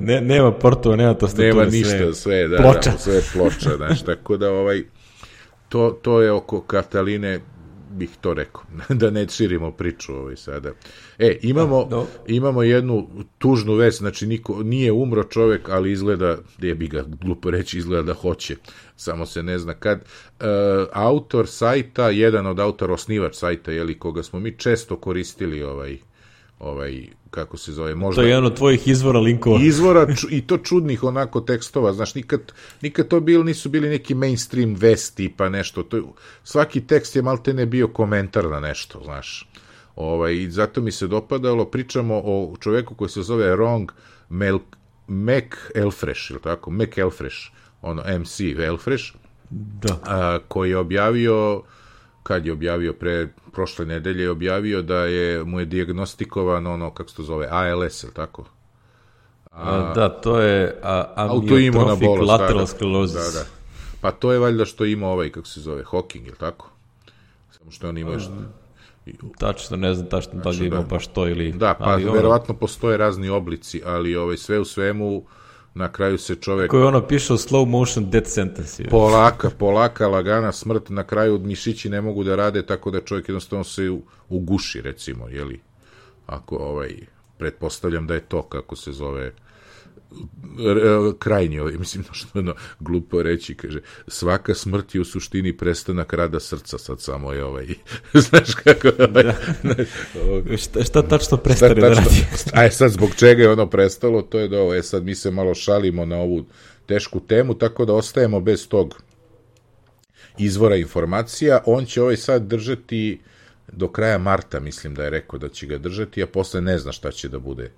Ne, nema portova, nema tastature, Nema ništa, sve, sve da, ploča. Da, sve ploča, znaš, (laughs) tako da ovaj, to, to je oko Kataline, bih to rekao, (laughs) da ne širimo priču ovaj sada. E, imamo, no. imamo jednu tužnu vest, znači niko, nije umro čovek, ali izgleda, gdje bi ga glupo reći, izgleda da hoće, samo se ne zna kad. E, autor sajta, jedan od autora, osnivač sajta, jeli, koga smo mi često koristili ovaj, ovaj kako se zove, možda... To je jedan od tvojih izvora linkova. Izvora (laughs) i to čudnih onako tekstova, znaš, nikad, nikad to bil, nisu bili neki mainstream vesti pa nešto, to, svaki tekst je malte ne bio komentar na nešto, znaš. Ovaj, I zato mi se dopadalo, pričamo o čoveku koji se zove Wrong Mel, Mac Elfresh, ili tako? Mac Elfresh, ono MC Elfresh, da. A, koji je objavio kad je objavio pre prošle nedelje je objavio da je mu je diagnostikovan ono kako se to zove ALS, ili tako? A, da, to je a, amiotrofik lateral da, sclerosis. Da, da. Pa to je valjda što ima ovaj, kako se zove, Hawking, ili tako? Samo što on ima što... Tačno, ne znam tačno da li ima da. baš to ili... Da, pa ali verovatno postoje razni oblici, ali ovaj, sve u svemu na kraju se čovek... Koji ono piše u slow motion death sentence. Polaka, polaka, lagana smrt, na kraju mišići ne mogu da rade, tako da čovjek jednostavno se uguši, recimo, jeli? Ako, ovaj, pretpostavljam da je to, kako se zove, krajnji, ovaj, mislim, (laughs) što ono, glupo reći, kaže, svaka smrt je u suštini prestanak rada srca, sad samo je ovaj, (laughs) znaš kako, ovaj, da. ovaj, šta, šta tačno prestane šta, da radi? (laughs) Aj sad, zbog čega je ono prestalo, to je da ovo, e sad mi se malo šalimo na ovu tešku temu, tako da ostajemo bez tog izvora informacija, on će ovaj sad držati do kraja marta, mislim da je rekao da će ga držati, a posle ne zna šta će da bude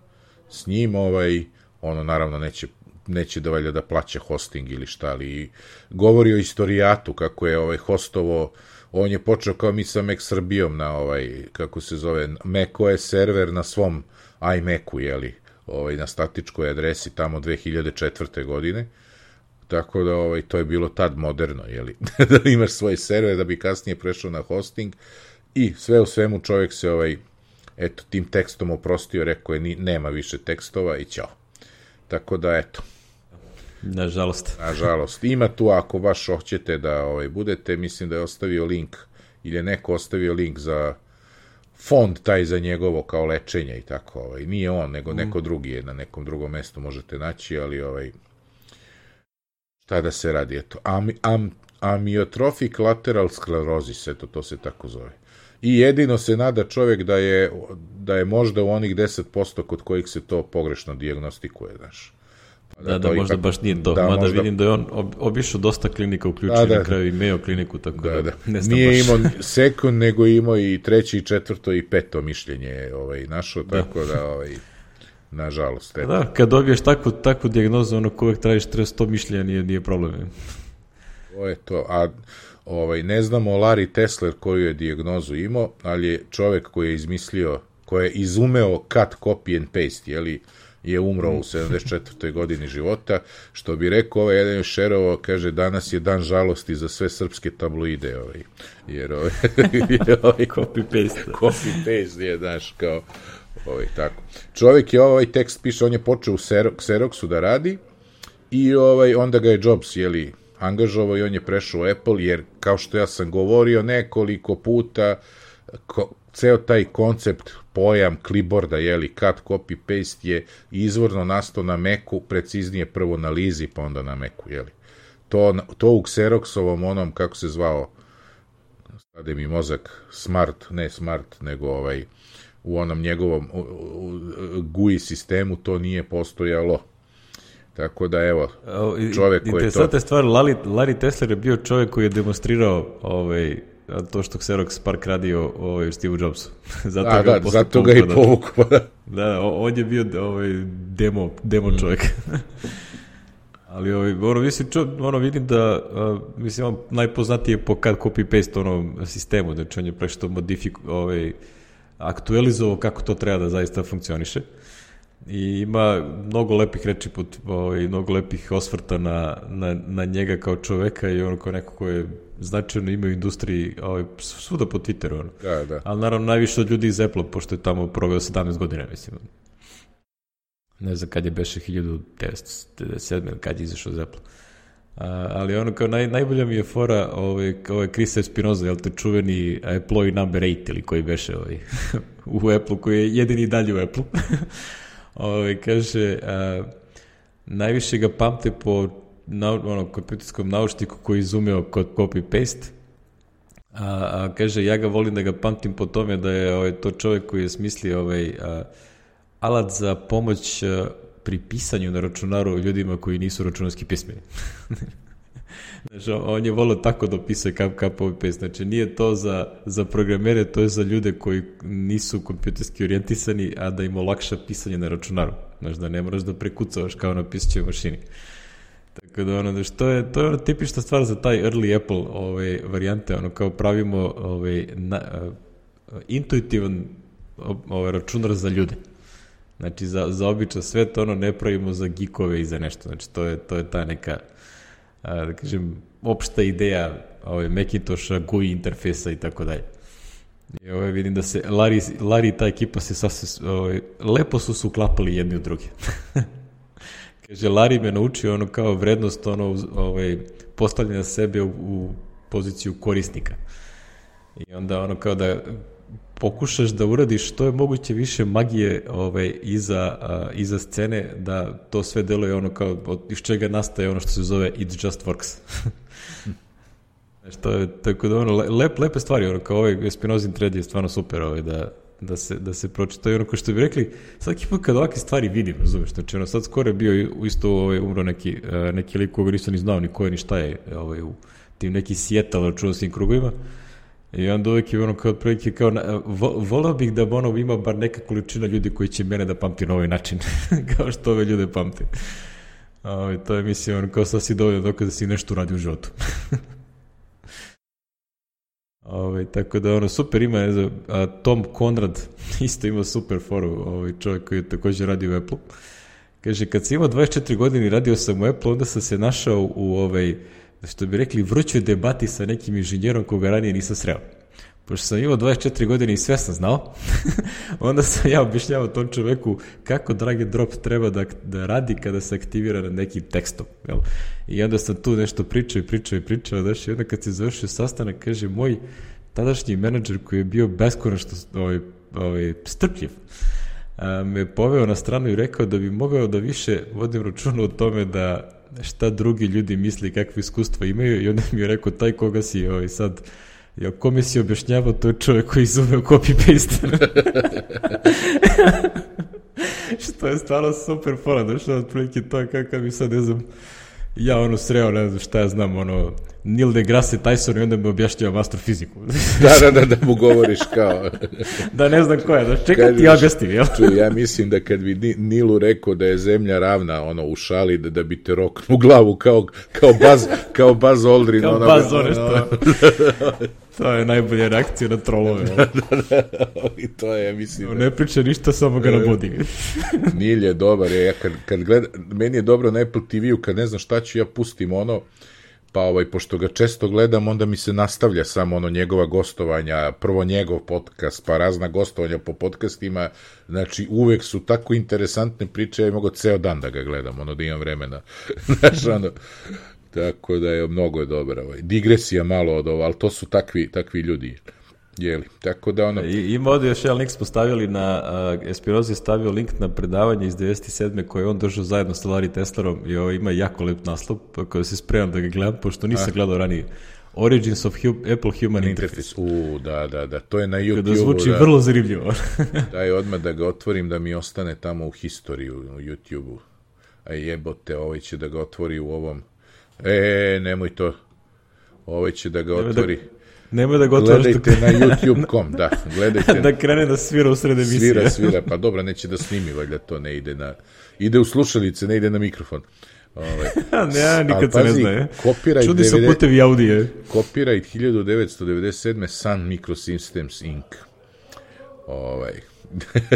s njim, ovaj, ono naravno neće neće da valja da plaća hosting ili šta, ali govori o istorijatu kako je ovaj hostovo on je počeo kao mi sa Mac Srbijom na ovaj, kako se zove, je server na svom iMacu, jeli, ovaj, na statičkoj adresi tamo 2004. godine, tako da ovaj, to je bilo tad moderno, jeli, (laughs) da imaš svoj server da bi kasnije prešao na hosting i sve u svemu čovjek se ovaj, eto, tim tekstom oprostio, rekao je, ni, nema više tekstova i ćao. Tako da, eto. Nažalost. Nažalost. Ima tu, ako baš hoćete da ovaj, budete, mislim da je ostavio link, ili je neko ostavio link za fond taj za njegovo kao lečenje i tako. Ovaj. Nije on, nego mm. neko drugi je na nekom drugom mestu možete naći, ali ovaj, šta da se radi, eto. Am, am, amiotrofik lateral sklerosis, eto, to se tako zove. I jedino se nada čovjek da je, da je možda u onih 10% kod kojih se to pogrešno diagnostikuje, znaš. Da, da, da možda ipak, baš nije to. Da, Mada možda... vidim da je on obišao dosta klinika, uključio da, da, na kraju i Mayo kliniku, tako da, da, da. ne znam Nije baš. imao sekund, nego imao i treće, i četvrto, i peto mišljenje ovaj, našo, da. tako da, ovaj, nažalost. Eto. Da, kad dobiješ takvu, takvu dijagnozu, ono ko uvek tražiš 100 mišljenja, nije, nije problem. To je to, a Ovaj, ne znamo Larry Tesler koju je dijagnozu imao, ali je čovek koji je izmislio, koji je izumeo cut, copy and paste, jeli, je umro u 74. godini života, što bi rekao ovaj jedan šerovo, kaže, danas je dan žalosti za sve srpske tabloide, ovaj, jer ovaj, (laughs) ovaj copy paste. copy paste je, znaš, kao, ovaj, tako. Čovek je ovaj tekst piše, on je počeo u Xeroxu da radi i ovaj, onda ga je Jobs, jeli, angažovao i on je prešao u Apple, jer kao što ja sam govorio nekoliko puta, ko, ceo taj koncept, pojam kliborda, jeli, cut, copy, paste je izvorno nastao na Macu, preciznije prvo na Lizi, pa onda na Macu, jeli. To, to u Xeroxovom onom, kako se zvao, stade mi mozak, smart, ne smart, nego ovaj, u onom njegovom GUI sistemu to nije postojalo Tako da evo, čovek koji je to... Stvar, Larry, Larry Tesler je bio čovjek koji je demonstrirao ovaj, to što Xerox Park radio ovaj, Steve Jobsu. (laughs) zato A, ga da, zato ga i povukao. (laughs) Da. da, on je bio ovaj, demo, demo mm. čovjek. (laughs) Ali ovaj, ono, mislim, čo, ono, vidim da, uh, mislim, on najpoznatiji je po kad copy-paste ono sistemu, znači on je prešto modifik, ovaj, aktualizovao kako to treba da zaista funkcioniše. I ima mnogo lepih reči put, ovaj, mnogo lepih osvrta na, na, na njega kao čoveka i ono kao neko ko je značajno ima u industriji ovaj, svuda po Twitteru. Ono. Da, da. Ali naravno najviše od ljudi iz Apple, pošto je tamo proveo 17 godina, mislim. Ne znam kad je beše 1997. kad je izašao iz Apple. A, ali ono kao naj, najbolja mi je fora ovaj, ovaj Chris Espinoza, jel te čuveni employee number 8 ili koji beše ovaj, (laughs) u Apple, koji je jedini dalje u Apple. (laughs) ovaj, kaže, a, najviše ga pamte po na, ono, kompjuterskom naučniku koji izumeo kod copy-paste, a, a, kaže, ja ga volim da ga pamtim po tome da je ovaj, to čovjek koji je smislio ovaj, a, alat za pomoć a, pri pisanju na računaru ljudima koji nisu računarski pismeni. (laughs) Znači, on je volio tako da opisuje kao kao copy Znači, nije to za, za programere, to je za ljude koji nisu kompjuterski orijentisani, a da im olakša pisanje na računaru. Znači, da ne moraš da prekucavaš kao na pisaćoj mašini. Tako da, ono, znači, to je, to je ono tipična stvar za taj early Apple ovaj, varijante, ono, kao pravimo ovaj, na, uh, intuitivan ovaj, računar za ljude. Znači, za, za običan svet, ono, ne pravimo za gikove i za nešto. Znači, to je, to je ta neka da kažem, opšta ideja ovaj, Macintosha, GUI interfejsa i tako dalje. I ovaj, vidim da se Lari, Lari i ta ekipa se sasvim, ovaj, lepo su se uklapali jedni u druge. (laughs) Kaže, Lari me naučio ono kao vrednost ono, ovaj, postavljanja sebe u, u poziciju korisnika. I onda ono kao da pokušaš da uradiš što je moguće više magije ovaj, iza, a, iza scene, da to sve deluje ono kao, od, iz čega nastaje ono što se zove It Just Works. Što je, tako da ono, lep, lepe stvari, ono, kao ovaj Spinozin thread je stvarno super, ovaj, da, da se, da se pročita i ono ko što bi rekli, svaki put kad ovakve stvari vidim, razumeš, znači ono, sad skoro je bio isto ovaj, umro neki, neki lik koga nisam ni znao ni ko je ni šta je ovaj, u tim neki Seattle računarskim krugovima, I onda uvijek je ono kao otprilike kao, vo, volao bih da ono ima bar neka količina ljudi koji će mene da pamti na ovaj način, (laughs) kao što ove ljude pamte. A, ovaj, to je mislim, ono kao sad dovoljno dokaz da si nešto radi u životu. (laughs) Ovaj, tako da ono super ima ne znam, a, Tom Konrad (laughs) isto ima super foru, ovaj čovjek koji je takođe radi u Apple. Kaže kad sam imao 24 godine radio sam u Apple, onda sam se našao u ovaj što bi rekli, vrućoj debati sa nekim inženjerom koga ranije nisam sreo. Pošto sam imao 24 godine i sve sam znao, (laughs) onda sam ja objašnjavao tom čoveku kako drag and drop treba da, da radi kada se aktivira na nekim tekstom. Jel? I onda sam tu nešto pričao i pričao i pričao, znaš, i onda kad se završio sastanak, kaže, moj tadašnji menadžer koji je bio beskonačno ovaj, ovaj, strpljiv, me poveo na stranu i rekao da bi mogao da više vodim računu o tome da šta drugi ljudi misli, kakve iskustva imaju i onda mi je rekao, taj koga si ovaj, sad, ja, kome si objašnjavao, to je čovjek koji izumeo copy-paste. (laughs) što je stvarno super fora, došlo od prilike to kakav mi sad, ne znam, ja ono sreo, ne znam šta ja znam, ono, Neil deGrasse Tyson i onda mi objašnjava astrofiziku. (laughs) da, da, da, da mu govoriš kao... (laughs) da ne znam ko je, da čekaj ti objasnim, jel? Čuj, ja mislim da kad bi Nilu rekao da je zemlja ravna, ono, u šali, da, da bi te roknu glavu kao, kao Baz, kao Baz Aldrin. kao ono, Baz ono, što... (laughs) To je najbolja reakcija na trolove. da, da, da, I to je, mislim... No, ne priča ništa, samo ga nabudi. Nil je dobar, ja kad, kad gleda, meni je dobro na Apple TV-u, kad ne znam šta ću, ja pustim ono, pa ovaj, pošto ga često gledam, onda mi se nastavlja samo ono njegova gostovanja, prvo njegov podcast, pa razna gostovanja po podcastima, znači uvek su tako interesantne priče, ja mogu ceo dan da ga gledam, ono da imam vremena. (laughs) Znaš, ono, tako da je mnogo je dobro. Ovaj. Digresija malo od ovo, ali to su takvi, takvi ljudi. Jeli, tako da ono... I, ima ovdje još jedan link smo stavili na, uh, Espirozi je stavio link na predavanje iz 97. koje on držao zajedno sa Larry Teslerom i ovo ima jako lep naslov koji se spremam da ga gledam, pošto nisam A. gledao ranije. Origins of hu Apple Human Interface. U, da, da, da, to je na YouTube. Kada zvuči da, vrlo zanimljivo. (laughs) daj odmah da ga otvorim da mi ostane tamo u historiju, u YouTube-u. A jebote, ovaj će da ga otvori u ovom... E, nemoj to. Ovaj će da ga da- otvori... Da Nemoj da gotovaš Gledajte dok... na youtube.com, da. Gledajte. (laughs) da krene da svira u sred emisije. Svira, svira, pa dobro, neće da snimi, valjda to ne ide na... Ide u slušalice, ne ide na mikrofon. Ovaj. (laughs) ne, nikad se ne zna, je. Copyright Čudi se putevi audije. Copyright 1997. Sun Microsystems Inc. Ovaj. (laughs)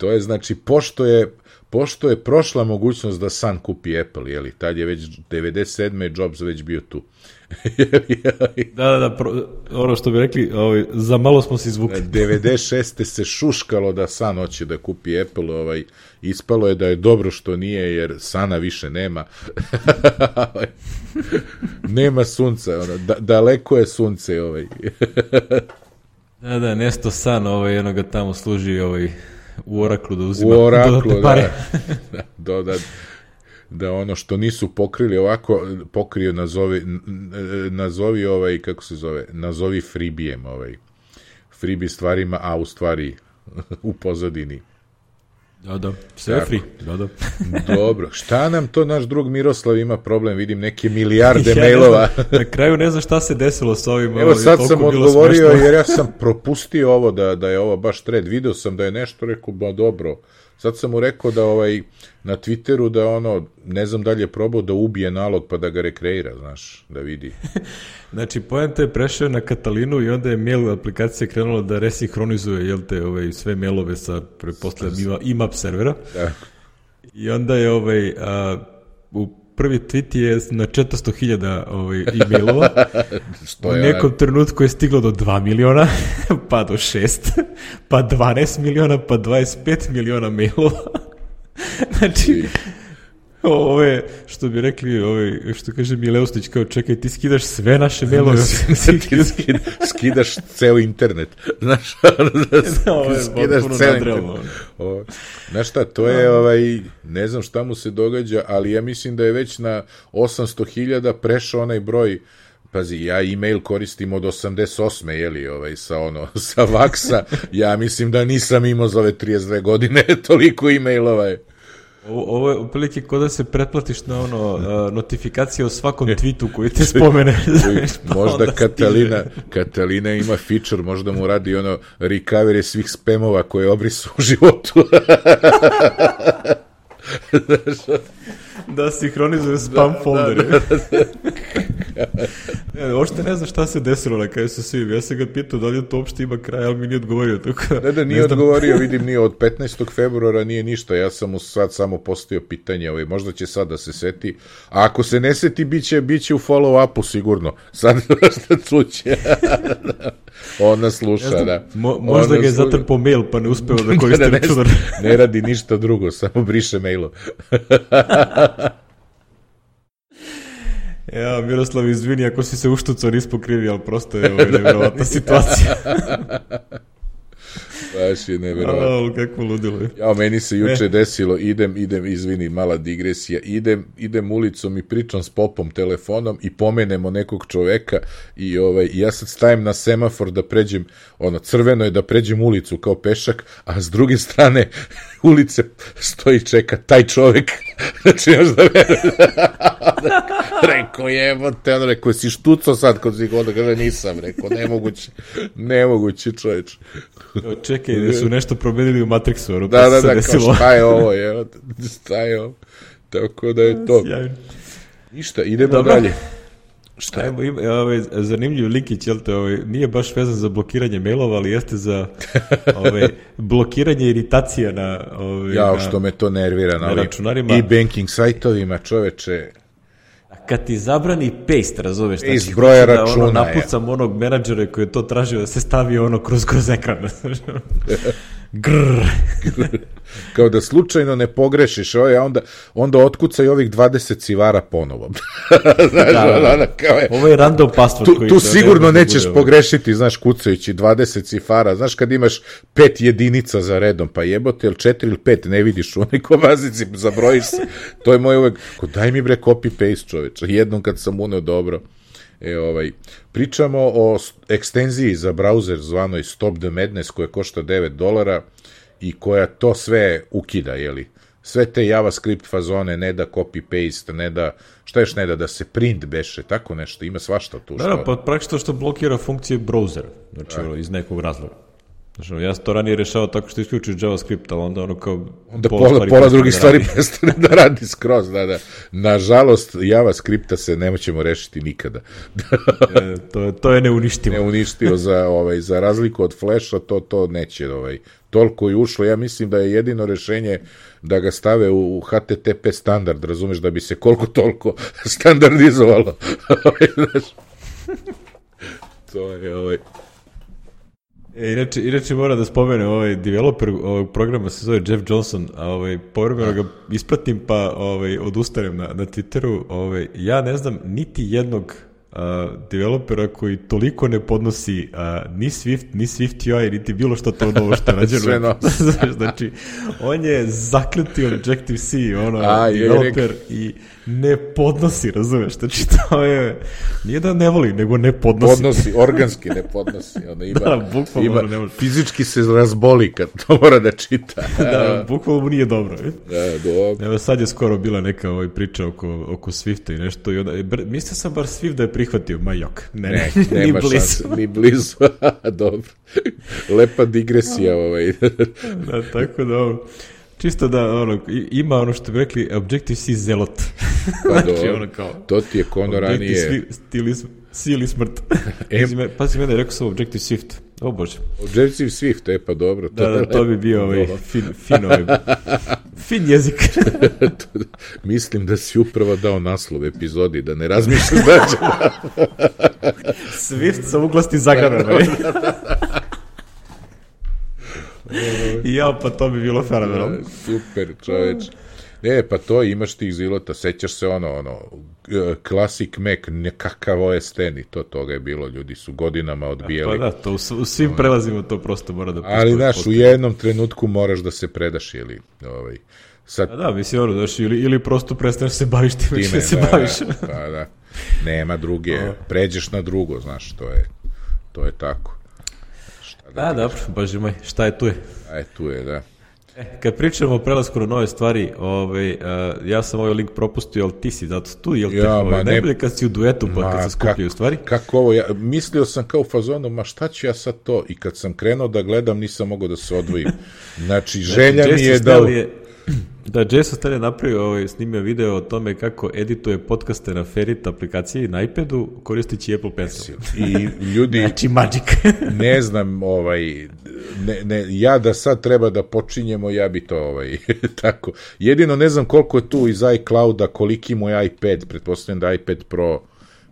To je znači, pošto je, pošto je prošla mogućnost da Sun kupi Apple, jeli, tad je već 97. Jobs već bio tu. (laughs) da, da, da, pro, ono što bi rekli, ovaj, za malo smo se izvukli. (laughs) 96. se šuškalo da San hoće da kupi Apple, ovaj, ispalo je da je dobro što nije, jer Sana više nema. (laughs) nema sunca, ono, da, daleko je sunce. Ovaj. da, da, Nesto San, ovaj, jedno ga tamo služi ovaj, u oraklu da uzima u oraklu, pare. (laughs) Da, da, da, da ono što nisu pokrili ovako pokrio nazovi nazovi ovaj kako se zove nazovi freebijem ovaj. Freebie stvarima a u stvari (laughs) u pozadini Da, da, sve je free. Da, da. (laughs) Dobro, šta nam to naš drug Miroslav ima problem, vidim neke milijarde (laughs) ja mailova. na kraju ne znam šta se desilo s ovim. Evo sad sam odgovorio jer ja sam propustio ovo da, da je ovo baš tred. Video sam da je nešto, rekao, ba dobro, Sad sam mu rekao da ovaj na Twitteru da ono, ne znam da li je probao da ubije nalog pa da ga rekreira, znaš, da vidi. (laughs) znači, poenta je prešao na Katalinu i onda je mail aplikacija krenula da resinhronizuje, jel te, ovaj, sve mailove sa, prepostavljam, IMAP servera. Da. I onda je ovaj, a, u prvi tweet je na 400.000 ovaj, e-mailova. (laughs) u nekom trenutku je stiglo do 2 miliona, (laughs) pa do 6, pa 12 miliona, pa 25 miliona mailova. (laughs) znači, (laughs) ove, što bi rekli, ove, što kaže Mileustić, kao čekaj, ti skidaš sve naše mailove. (laughs) ti skida, skidaš ceo internet. (laughs) Znaš, da, ovo je skidaš ceo internet. O, znaš šta, to je, ovaj, ne znam šta mu se događa, ali ja mislim da je već na 800.000 prešao onaj broj Pazi, ja e-mail koristim od 88. jeli, ovaj, sa ono, sa vaksa. Ja mislim da nisam imao za ove 32 godine toliko e-mailova je. Ovo, ovo je uprilike kod da se pretplatiš na ono (laughs) uh, notifikacije o svakom tweetu koji te spomene. (laughs) (laughs) pa možda Katalina, Katalina ima feature, možda mu radi ono recovery svih spamova koje obrisu u životu. Da sinhronizuje spam da, folder. Da, da, da. (laughs) ne, uopšte ne znam šta se desilo na kraju sa svim. Ja sam ga pitao da li to uopšte ima kraj, ali mi nije odgovorio. Tako, ne, da, nije ne odgovorio, vidim, nije od 15. februara nije ništa. Ja sam mu sad samo postavio pitanje, ovaj, možda će sad da se seti. A ako se ne seti, bit će, bit će u follow-upu sigurno. Sad (laughs) šta cuće. Ona sluša, znam, da. Mo, možda Ona ga je sluša... zatrpao mail, pa ne uspeo da (laughs) koristi da, računar. (laughs) ne radi ništa drugo, samo briše mailo. (laughs) Ja, Miroslav, izvini ako si se uštucao nispo krivi, ali prosto je ovo nevjerovatna situacija. Baš je nevjerovatno. A, kako ludilo je. Ja, meni se juče e. desilo, idem, idem, izvini, mala digresija, idem, idem ulicom i pričam s popom telefonom i pomenemo nekog čoveka i ovaj, ja sad stajem na semafor da pređem, ono, crveno je da pređem ulicu kao pešak, a s druge strane (laughs) ulice stoji čeka taj čovek. (laughs) znači, još da verujem. (laughs) rekao, jebote, ono, rekao, si štuco sad kod god, kaže, nisam, rekao, nemoguće, nemoguće, čoveč. Čekaj, da su nešto promenili u Matrixu, ono, da, da, da, kao šta je ovo, je, šta je ovo, tako da je to. Sjajno. Ništa, idemo Dobro. dalje. Šta? Ajmo, ima, ovaj, zanimljiv linkić, jel te, ovaj, nije baš vezan za blokiranje mailova, ali jeste za (laughs) ovaj, blokiranje iritacija na... Ovaj, ja, što me to nervira na, na računarima. I banking sajtovima, čoveče, kad ti zabrani paste, razumeš, znači, iz broja da računa, ono, napucam je. onog menadžera koji je to tražio da se stavi ono kroz, kroz ekran. (laughs) Grrr. (laughs) Kao da slučajno ne pogrešiš ovaj, a onda, onda otkucaj ovih 20 civara ponovo. (laughs) znaš, da, da, da, kao je, ovo je random password. Tu, tu sigurno da nećeš bude, pogrešiti, znaš, kucajući 20 cifara. Znaš, kad imaš pet jedinica za redom, pa jebote, ili četiri ili pet, ne vidiš u onoj kovazici, (laughs) zabrojiš se. To je moj uvek, daj mi bre copy paste čoveče. Jednom kad sam uneo dobro. E, ovaj, pričamo o ekstenziji za brauzer zvanoj Stop the Madness koja košta 9 dolara i koja to sve ukida, jeli? Sve te JavaScript fazone, ne da copy-paste, ne da, šta još ne da, da se print beše, tako nešto, ima svašta tu. Da, da, pa praktično što blokira funkcije browser, znači da. iz nekog razloga. Znači, ja sam to ranije rešao tako što isključio JavaScript, ali onda ono kao... Onda pola, pola, pola drugih da stvari prestane da radi skroz, da, da. Nažalost, JavaScripta se ne moćemo rešiti nikada. (laughs) e, to, je, to je neuništivo. Neuništivo za, ovaj, za razliku od Flasha, to, to neće, ovaj, toliko je ušlo, ja mislim da je jedino rešenje da ga stave u HTTP standard, razumeš, da bi se koliko toliko standardizovalo. (laughs) to je ovaj... E, inače, inače mora da spomene ovaj developer ovog programa se zove Jeff Johnson, a ovaj povremeno ga ispratim pa ovaj odustanem na na Twitteru, ovaj ja ne znam niti jednog uh, developera koji toliko ne podnosi uh, ni Swift, ni Swift UI, niti bilo što to novo što je (laughs) rađeno. Sve novo. (laughs) znači, on je zakljuti Objective-C, ono, A, developer i ne podnosi, razumeš? Znači, to je, nije da ne voli, nego ne podnosi. Podnosi, organski ne podnosi. Ona ima, (laughs) Da, bukvalno ima, ne može. fizički se razboli kad to mora da čita. da, bukvalno mu nije dobro. da, dobro. Evo sad je skoro bila neka ovaj priča oko, oko Swifta i nešto i onda, e, mislio sam bar Swift da je prihvatio, ma jok, ne, Ne, ne, (laughs) ni nema blizu. šanse, ni blizu. (laughs) Dobro. Lepa digresija ovaj. (laughs) da, tako da, ono, čisto da, ono, ima ono što bi rekli Objective-C zelot. Pa znači, dobro. ono kao, To ti je kono ranije. Objective-C ili, si ili smrt. (laughs) Pazi, me, pazi mene, rekao sam Objective Swift. O bože. Objective Swift, e pa dobro. Da, da, to bi bio ovaj fin, fin, ovaj, (laughs) fin jezik. (laughs) Mislim da si upravo dao naslov epizodi, da ne razmišljam da će Swift sa uglasti zagrana. I ja, pa to bi bilo fenomenalno. Super, čoveč. Ne, pa to imaš tih zilota, sećaš se ono, ono, Classic Mac, nekakav OS X i to toga je bilo, ljudi su godinama odbijali. Pa da, to u, svim prelazima to prosto mora da Ali, znaš, u jednom trenutku moraš da se predaš, ili, ovaj, sad A da, mislim, ono, znaš, ili, ili prosto prestaneš se baviš time, time, se da, baviš. da, pa da, nema druge, (laughs) pređeš na drugo, znaš, to je, to je tako. Da, dobro, bože moj, šta je tu je? Aj, tu je, da. E, kad pričamo o prelasku na nove stvari, ovaj, uh, ja sam ovaj link propustio, ali ti si zato tu, jel te, Ja, ovaj, ne- najbolje kad si u duetu, pa Ma, kad se skupljaju stvari. Kako ovo, ja, mislio sam kao u fazonu, ma šta ću ja sad to? I kad sam krenuo da gledam, nisam mogao da se odvojim. (laughs) Znači, želja mi Jason je da... Je, da, Jason Snell je napravio, ovaj, snimio video o tome kako edituje podcaste na Ferit aplikaciji na iPadu koristeći Apple Pencil. I ljudi, Znači, magic. (laughs) ne znam, ovaj, ne, ne, ja da sad treba da počinjemo, ja bi to, ovaj, (laughs) tako. Jedino ne znam koliko je tu iz iClouda, koliki mu je iPad, pretpostavljam da iPad Pro,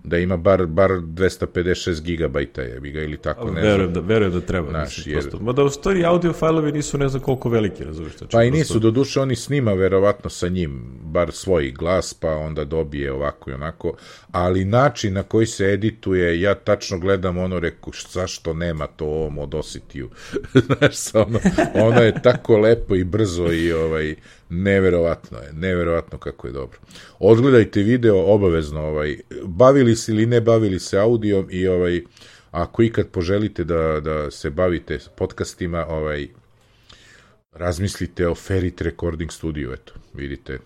da ima bar, bar 256 gigabajta je, bi ga ili tako, ne znam. verujem, da, verujem da treba. Znaš, mislim, jer- prosto. Mada u stvari audio fajlovi nisu ne znam koliko veliki, razumiješ? Pa i prosto- nisu, do duše oni snima verovatno sa njim, bar svoj glas, pa onda dobije ovako i onako, ali način na koji se edituje, ja tačno gledam ono, reku, "Š- zašto nema to ovom Audacity-u? (laughs) Znaš, sa ono, ono je tako lepo i brzo i ovaj, neverovatno je, neverovatno kako je dobro. Odgledajte video obavezno, ovaj, bavili se ili ne bavili se audijom i ovaj, ako ikad poželite da, da se bavite podcastima, ovaj, razmislite o Ferit Recording Studio, eto, vidite.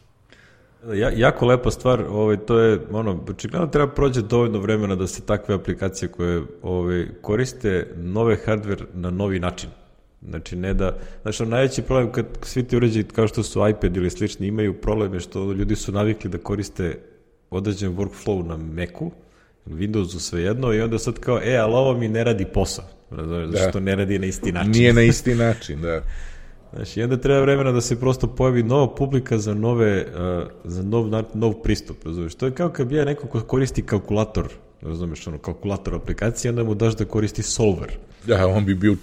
Ja, jako lepa stvar, ovaj, to je, ono, očigledno treba prođe dovoljno vremena da se takve aplikacije koje ovaj, koriste nove hardware na novi način. Znači, ne da, znači, najveći problem kad svi ti uređaji kao što su iPad ili slični imaju problem je što ljudi su navikli da koriste određen workflow na Macu, Windowsu svejedno i onda sad kao, e, ali ovo mi ne radi posao. Razumeš, da. što ne radi na isti način. Nije na isti način, da. (laughs) Znači, i onda treba vremena da se prosto pojavi nova publika za nove, uh, za nov, na- nov pristup, razumeš? To je kao kad bi ja neko ko koristi kalkulator, razumeš, ono, kalkulator aplikacije, onda mu daš da koristi solver. Da, on bi bio u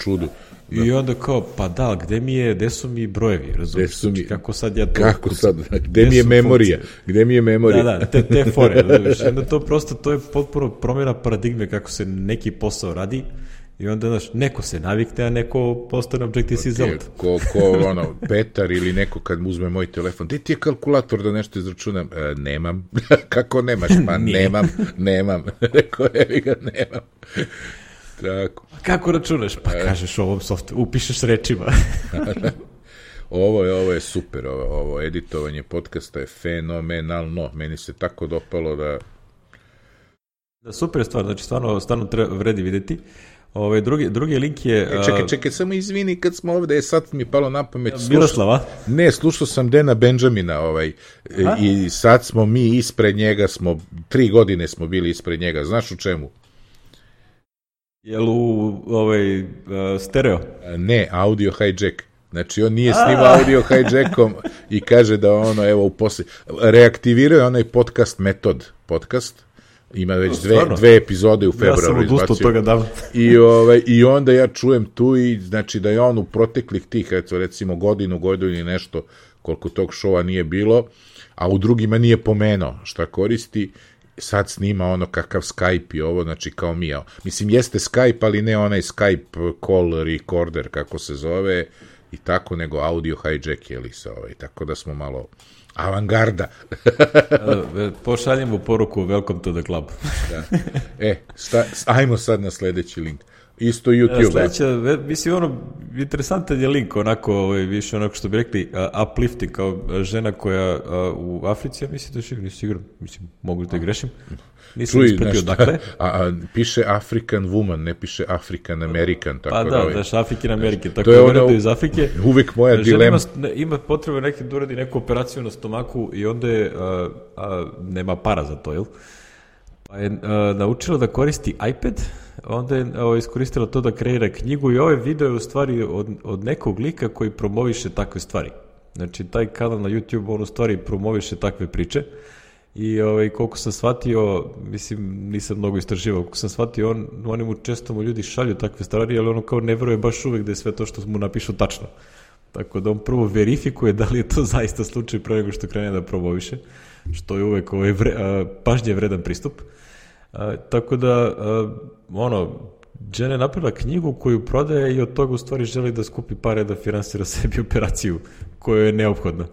čudu. I onda kao, pa da, gde mi je, gde su mi brojevi, razumeš? Gde su mi- Znači, kako sad ja to... Kako sad, kucam? gde mi je memorija? funkcije? Gde mi je memorija? Da, da, te, te fore, (laughs) razumeš? I onda to prosto, to je potpuno promjena paradigme kako se neki posao radi i onda, znaš, neko se navikne, a neko postane Objective-C zelot. Ko, ko, ono, Petar ili neko kad mu uzme moj telefon, gde ti je kalkulator da nešto izračunam? E, nemam. (laughs) Kako nemaš? Pa (laughs) nemam, nemam. Rekao, evi ga, nemam. Tako. Kako računaš? Pa E. kažeš ovom softveru, upišeš rečima. (laughs) (laughs) Ovo je, ovo je super, ovo, ovo editovanje podcasta je fenomenalno. Meni se tako dopalo da... da, super je stvar, znači stvarno, stvarno treba, vredi videti. Ove, drugi, drugi link je... E, čekaj, čekaj, samo izvini kad smo ovde, e, sad mi je palo na pamet. slušao- Miroslava. Ne, slušao sam Dena Benjamina ovaj, e, i sad smo mi ispred njega, smo, tri godine smo bili ispred njega, znaš u čemu? Jel u ovaj, uh, stereo? Ne, audio hijack. Znači, on nije snima audio hijackom i kaže da ono, evo, u posle... Reaktivirao je onaj podcast metod podcast, ima već dve, Stvarno? dve epizode u februaru Ja sam odustao od toga davno. I, ovaj, I onda ja čujem tu i znači da je on u proteklih tih, recimo godinu, godinu i nešto, koliko tog šova nije bilo, a u drugima nije pomenuo šta koristi, sad snima ono kakav Skype i ovo, znači kao mi. Mislim, jeste Skype, ali ne onaj Skype call recorder, kako se zove, i tako, nego audio hijack, je li se ovaj, tako da smo malo avangarda. (laughs) E, Pošaljemo poruku Welcome to the club. da. E, sta, ajmo sad na sledeći link. Isto YouTube. Sledeća, mislim, ono, interesantan je link, onako, ovaj, više onako što bi rekli, uh, uplifting, kao žena koja uh, u Africi, ja mislim da je nisam siguran, mislim, mogu da grešim, nisam Čuj, ispratio dakle. (laughs) a, a, piše African woman, ne piše African American, tako Pa da, da, ovaj, znaš, Afrike na Amerike, tako to je da ono- iz Afrike. uvek moja Žena dilema. ima, ima potrebe neki da uradi neku operaciju na stomaku i onda je, a, a, nema para za to, jel? Pa je a, naučila da koristi iPad, onda je a, iskoristila to da kreira knjigu i ovaj video je u stvari od, od nekog lika koji promoviše takve stvari. Znači, taj kanal na YouTube, on u stvari promoviše takve priče i ovaj, koliko sam shvatio, mislim, nisam mnogo istraživao, koliko sam shvatio, on, oni mu često mu ljudi šalju takve stvari, ali ono kao ne veruje baš uvek da je sve to što mu napišu tačno. Tako da on prvo verifikuje da li je to zaista slučaj pre nego što krene da promoviše, što je uvek ovaj vre, a, pažnje vredan pristup. A, tako da, a, ono, Jen je napravila knjigu koju prodaje i od toga u stvari želi da skupi pare da finansira (laughs) sebi operaciju koja je neophodna.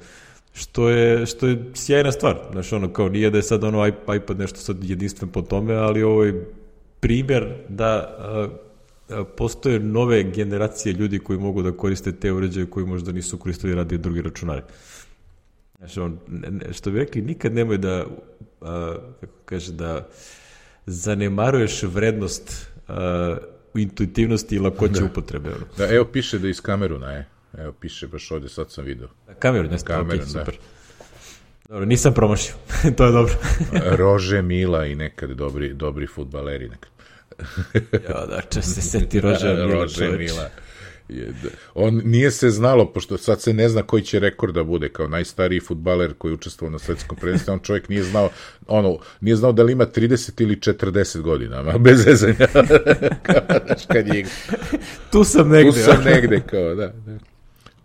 Što je, što je sjajna stvar. Znaš, ono, kao nije da je sad ono iP- iPad nešto sad jedinstven po tome, ali ovo je primjer da a, postoje nove generacije ljudi koji mogu da koriste te uređaje koji možda nisu koristili radi drugi računari. Znaš, on, ne, ne, što bi rekli, nikad nemoj da, a, kako kaže, da zanemaruješ vrednost a, intuitivnosti i lakoće upotrebe. Ono. Da, evo piše da je iz Kameruna, e. Evo piše baš ovde, sad sam video. Kameru, ne Kameru, Kameru, da. super. Dobro, nisam promašio, (laughs) to je dobro. (laughs) Rože Mila i nekad dobri, dobri futbaleri. Nekad. (laughs) ja, da, če se seti Roža Mila, Rože. Mila. Je, da- on nije se znalo, pošto sad se ne zna koji će rekord da bude, kao najstariji futbaler koji je učestvovao na svetskom prvenstvu, on čovjek nije znao, ono, nije znao da li ima 30 ili 40 godina, ma, bez zezanja. (laughs) kad je, Tu sam negde. tu sam negde, kao, da, da.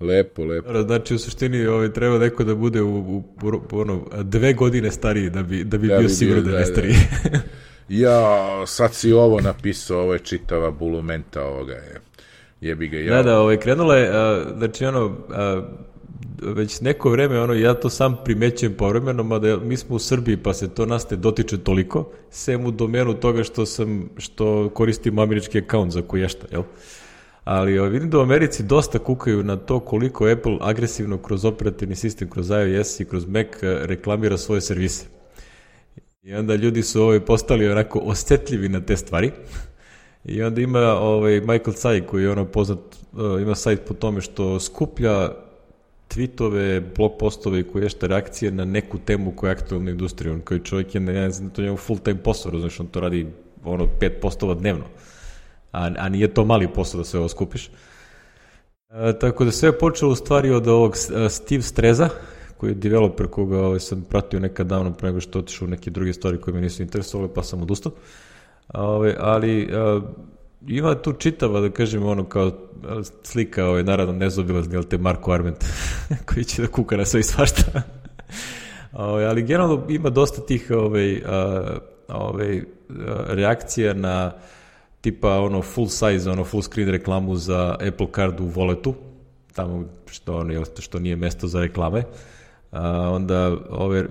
Lepo, lepo. Znači, u suštini ovaj, treba neko da bude u, u, u, ono, dve godine stariji da bi, da bi Da bio bi siguran bio, da je da, da. stariji. Ja, sad si ovo napisao, ovo je čitava bulumenta ovoga je. Jebi ga, ja. Da, da, ovaj, krenula je, a, znači ono, a, već neko vreme, ono, ja to sam primećujem povremeno, mada mi smo u Srbiji, pa se to nas ne dotiče toliko, sem u domenu toga što sam, što koristim američki akaunt za koješta, jel? Ali ovaj, vidim da u Americi dosta kukaju na to koliko Apple agresivno kroz operativni sistem, kroz iOS i kroz Mac reklamira svoje servise. I onda ljudi su ovaj, postali onako osjetljivi na te stvari. I onda ima ovaj Michael Tsai koji je ono poznat, uh, ima sajt po tome što skuplja tweetove, blog postove i koje šta reakcije na neku temu koja je aktualna u industriji. On koji čovjek je, ne znam, to je njemu full time posao, razumiješ, on to radi ono pet postova dnevno. A, a nije to mali posao da sve ovo skupiš. E, tako da sve je počelo u stvari od ovog e, Steve Streza, koji je developer koga ovaj, sam pratio nekad davno pre nego što otišao u neke druge stvari koje me nisu interesovale, pa sam odustao. Ove, ali a, ima tu čitava, da kažem, ono kao slika, ovaj, naravno nezobilazni, jel te Marko Arment, (laughs) koji će da kuka na sve i svašta. (laughs) Ove, ali generalno ima dosta tih ovaj, a, ovaj, reakcija na tipa ono full size, ono full screen reklamu za Apple Card u voletu, tamo što, ono, što nije mesto za reklame. A, onda ove,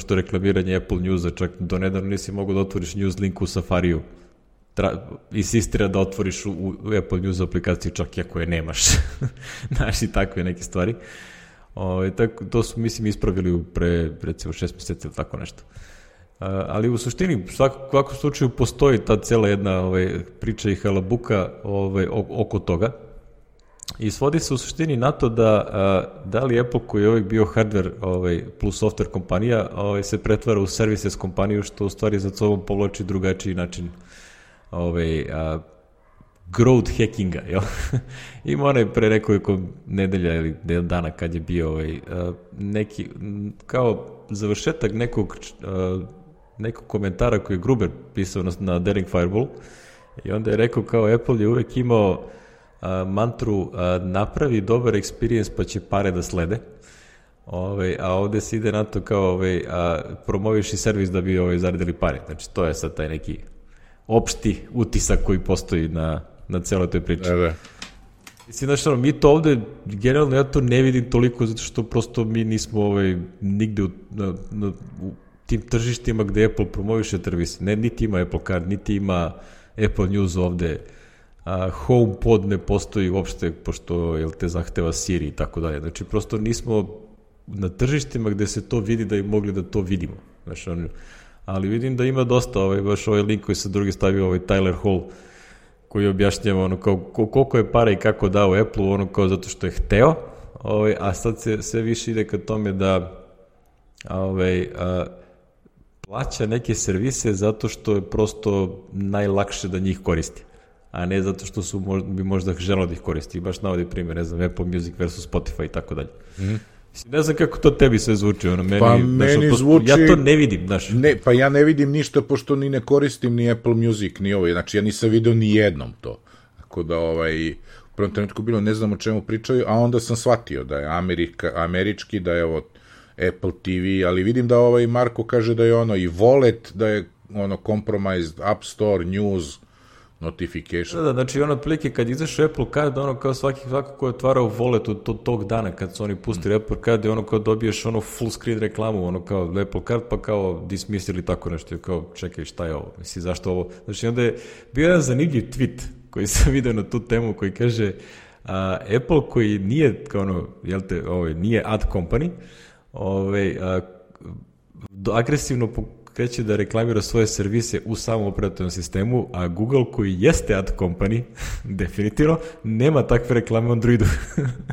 što reklamiranje Apple Newsa, čak do nedavno nisi mogao da otvoriš news link u Safariju. Tra, insistira da otvoriš u, u Apple News aplikaciji čak i ako je nemaš. (laughs) Znaš i takve neke stvari. Ove, tako, to su, mislim, ispravili u pre, recimo, šest meseci ili tako nešto. A, ali u suštini, u svakom, svakom slučaju postoji ta cela jedna ovaj, priča i halabuka ovaj, o- oko toga. I svodi se u suštini na to da, a, da li Apple koji je uvijek bio hardware ovaj, plus software kompanija ovaj, se pretvara u services kompaniju što u stvari za sobom povlači drugačiji način ovaj, a, growth hackinga, jel? (laughs) Ima onaj pre nekoliko nedelja ili dana kad je bio ovaj, neki, kao završetak nekog, nekog komentara koji je Gruber pisao na, na Daring Fireball i onda je rekao kao Apple je uvek imao a, mantru napravi dobar experience pa će pare da slede. Ove, ovaj, a ovde se ide na to kao ove, ovaj, a, promoviš i servis da bi ove, ovaj, zaradili pare. Znači, to je sad taj neki opšti utisak koji postoji na, na celoj toj priči. Da, da. Mislim, znaš, ono, mi to ovde, generalno, ja to ne vidim toliko, zato što prosto mi nismo ovaj, nigde u, na, na, u tim tržištima gde Apple promoviše servise. Ne, niti ima Apple Card, niti ima Apple News ovde. A, HomePod ne postoji uopšte, pošto jel, te zahteva Siri i tako dalje. Znači, prosto nismo na tržištima gde se to vidi da i mogli da to vidimo. Znaš, ono, ali vidim da ima dosta, ovaj, baš ovaj link koji se drugi stavio, ovaj Tyler Hall, koji objašnjava ono kao koliko je para i kako dao Apple-u, ono kao zato što je hteo, ovaj, a sad se sve više ide ka tome da ovaj, a, plaća neke servise zato što je prosto najlakše da njih koristi a ne zato što su možda, bi možda želeo da ih koristi. Baš navodi primjer, ne znam, Apple Music versus Spotify i tako dalje. Mm. Ne znam kako to tebi sve zvuči, ono, meni, pa meni to, zvuči... Ja to ne vidim, znaš. Ne, pa ja ne vidim ništa, pošto ni ne koristim ni Apple Music, ni ovaj, znači ja nisam video ni jednom to. Tako da, ovaj, u prvom trenutku bilo ne znam o čemu pričaju, a onda sam shvatio da je Amerika, američki, da je ovo Apple TV, ali vidim da ovaj Marko kaže da je ono i Wallet, da je ono compromised App Store, News, notification. Da, da, znači ono otprilike kad izašao Apple Card, ono kao svaki svako ko je otvarao wallet od to, tog dana kad su oni pustili mm. Apple Card, je ono kao dobiješ ono full screen reklamu, ono kao Apple Card, pa kao dismiss ili tako nešto, kao čekaj šta je ovo, misli zašto ovo, znači onda je bio jedan zanimljiv tweet koji (laughs) sam video na tu temu koji kaže a, Apple koji nije, kao ono, jel te, ovaj, nije ad company, ovaj, a, agresivno kreće da reklamira svoje servise u samom operativnom sistemu, a Google koji jeste ad company, (laughs) definitivno, nema takve reklame u Androidu.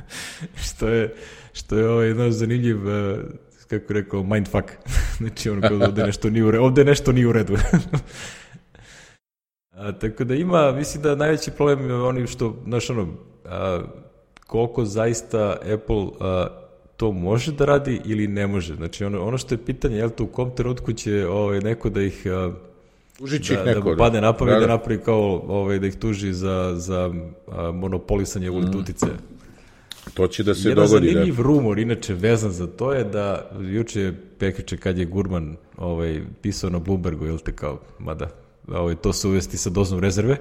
(laughs) što je, što je ovaj, jedan zanimljiv, uh, kako rekao, mindfuck. (laughs) znači, ono kao da ovde nešto nije u redu. Ovde nešto nije u redu. a, tako da ima, mislim da najveći problem je oni što, znaš, ono, a, koliko zaista Apple a, to može da radi ili ne može. Znači ono, ono što je pitanje, je li to u kom trenutku će ovaj, neko da ih... Tužit da, neko, da padne na pamet da, da, da napravi kao ovaj, da ih tuži za, za a, monopolisanje mm. utice. To će da se Jedan dogodi. Jedan zanimljiv da. rumor, inače vezan za to je da juče Pekiće kad je Gurman ovaj, pisao na Bloombergu, ili te kao, mada ovaj, to se uvesti sa doznom rezerve,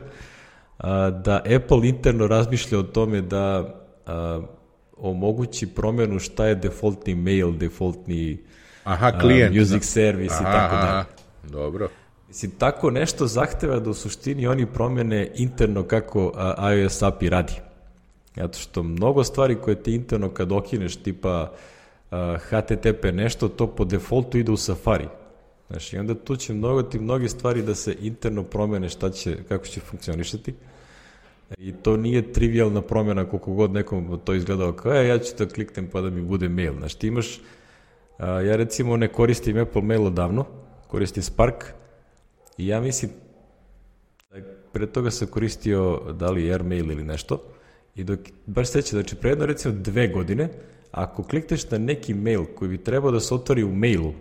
a, da Apple interno razmišlja o tome da a, omogući promenu šta je defaultni mail, defaultni aha, klijent, uh, music service aha, i tako dalje. Dobro. Mislim, tako nešto zahteva da u suštini oni promene interno kako uh, iOS API radi. Zato što mnogo stvari koje ti interno kad okineš tipa uh, HTTP nešto, to po defaultu ide u Safari. Znaš, i onda tu će mnogo ti mnoge stvari da se interno promene šta će, kako će funkcionišati. I to nije trivialna promjena koliko god nekom to izgledao kao, e, ja ću da kliknem pa da mi bude mail. Znaš, ti imaš, a, ja recimo ne koristim Apple Mail odavno, koristim Spark i ja mislim, da pre toga sam koristio da li Airmail ili nešto i dok, baš seća, znači pre jedno recimo dve godine, ako klikneš na neki mail koji bi trebao da se otvori u mailu,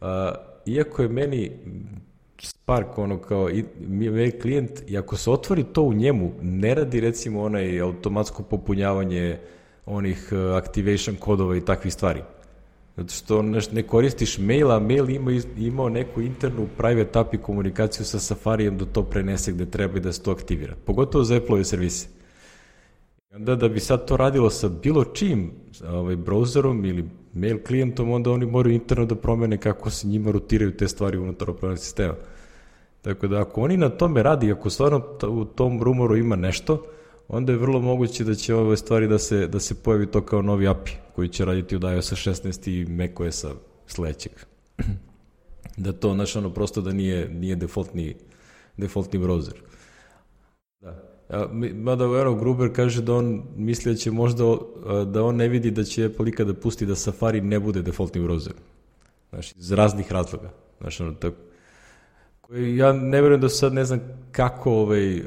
a, iako je meni Spark, ono kao mail klijent, i ako se otvori to u njemu, ne radi recimo onaj automatsko popunjavanje onih uh, activation kodova i takvih stvari. Zato što ne, koristiš mail, a mail ima, imao neku internu private API komunikaciju sa Safarijem da to prenese gde treba i da se to aktivira. Pogotovo za Apple-ove servise. I onda da bi sad to radilo sa bilo čim ovaj, browserom ili mail klijentom, onda oni moraju interno da promene kako se njima rotiraju te stvari unutar operativnog sistema. Tako da ako oni na tome radi, ako stvarno u tom rumoru ima nešto, onda je vrlo moguće da će ove stvari da se, da se pojavi to kao novi API koji će raditi od iOS 16 i macOS-a sledećeg. (clears throat) da to, znaš, ono, prosto da nije, nije defaultni, defaultni browser. Da. A, mada Eero Gruber kaže da on misli da će možda, da on ne vidi da će Apple ikada pusti da Safari ne bude defaultni browser. Znaš, iz raznih razloga. Znaš, ono, tako, ja ne verujem da sad ne znam kako ovaj, uh,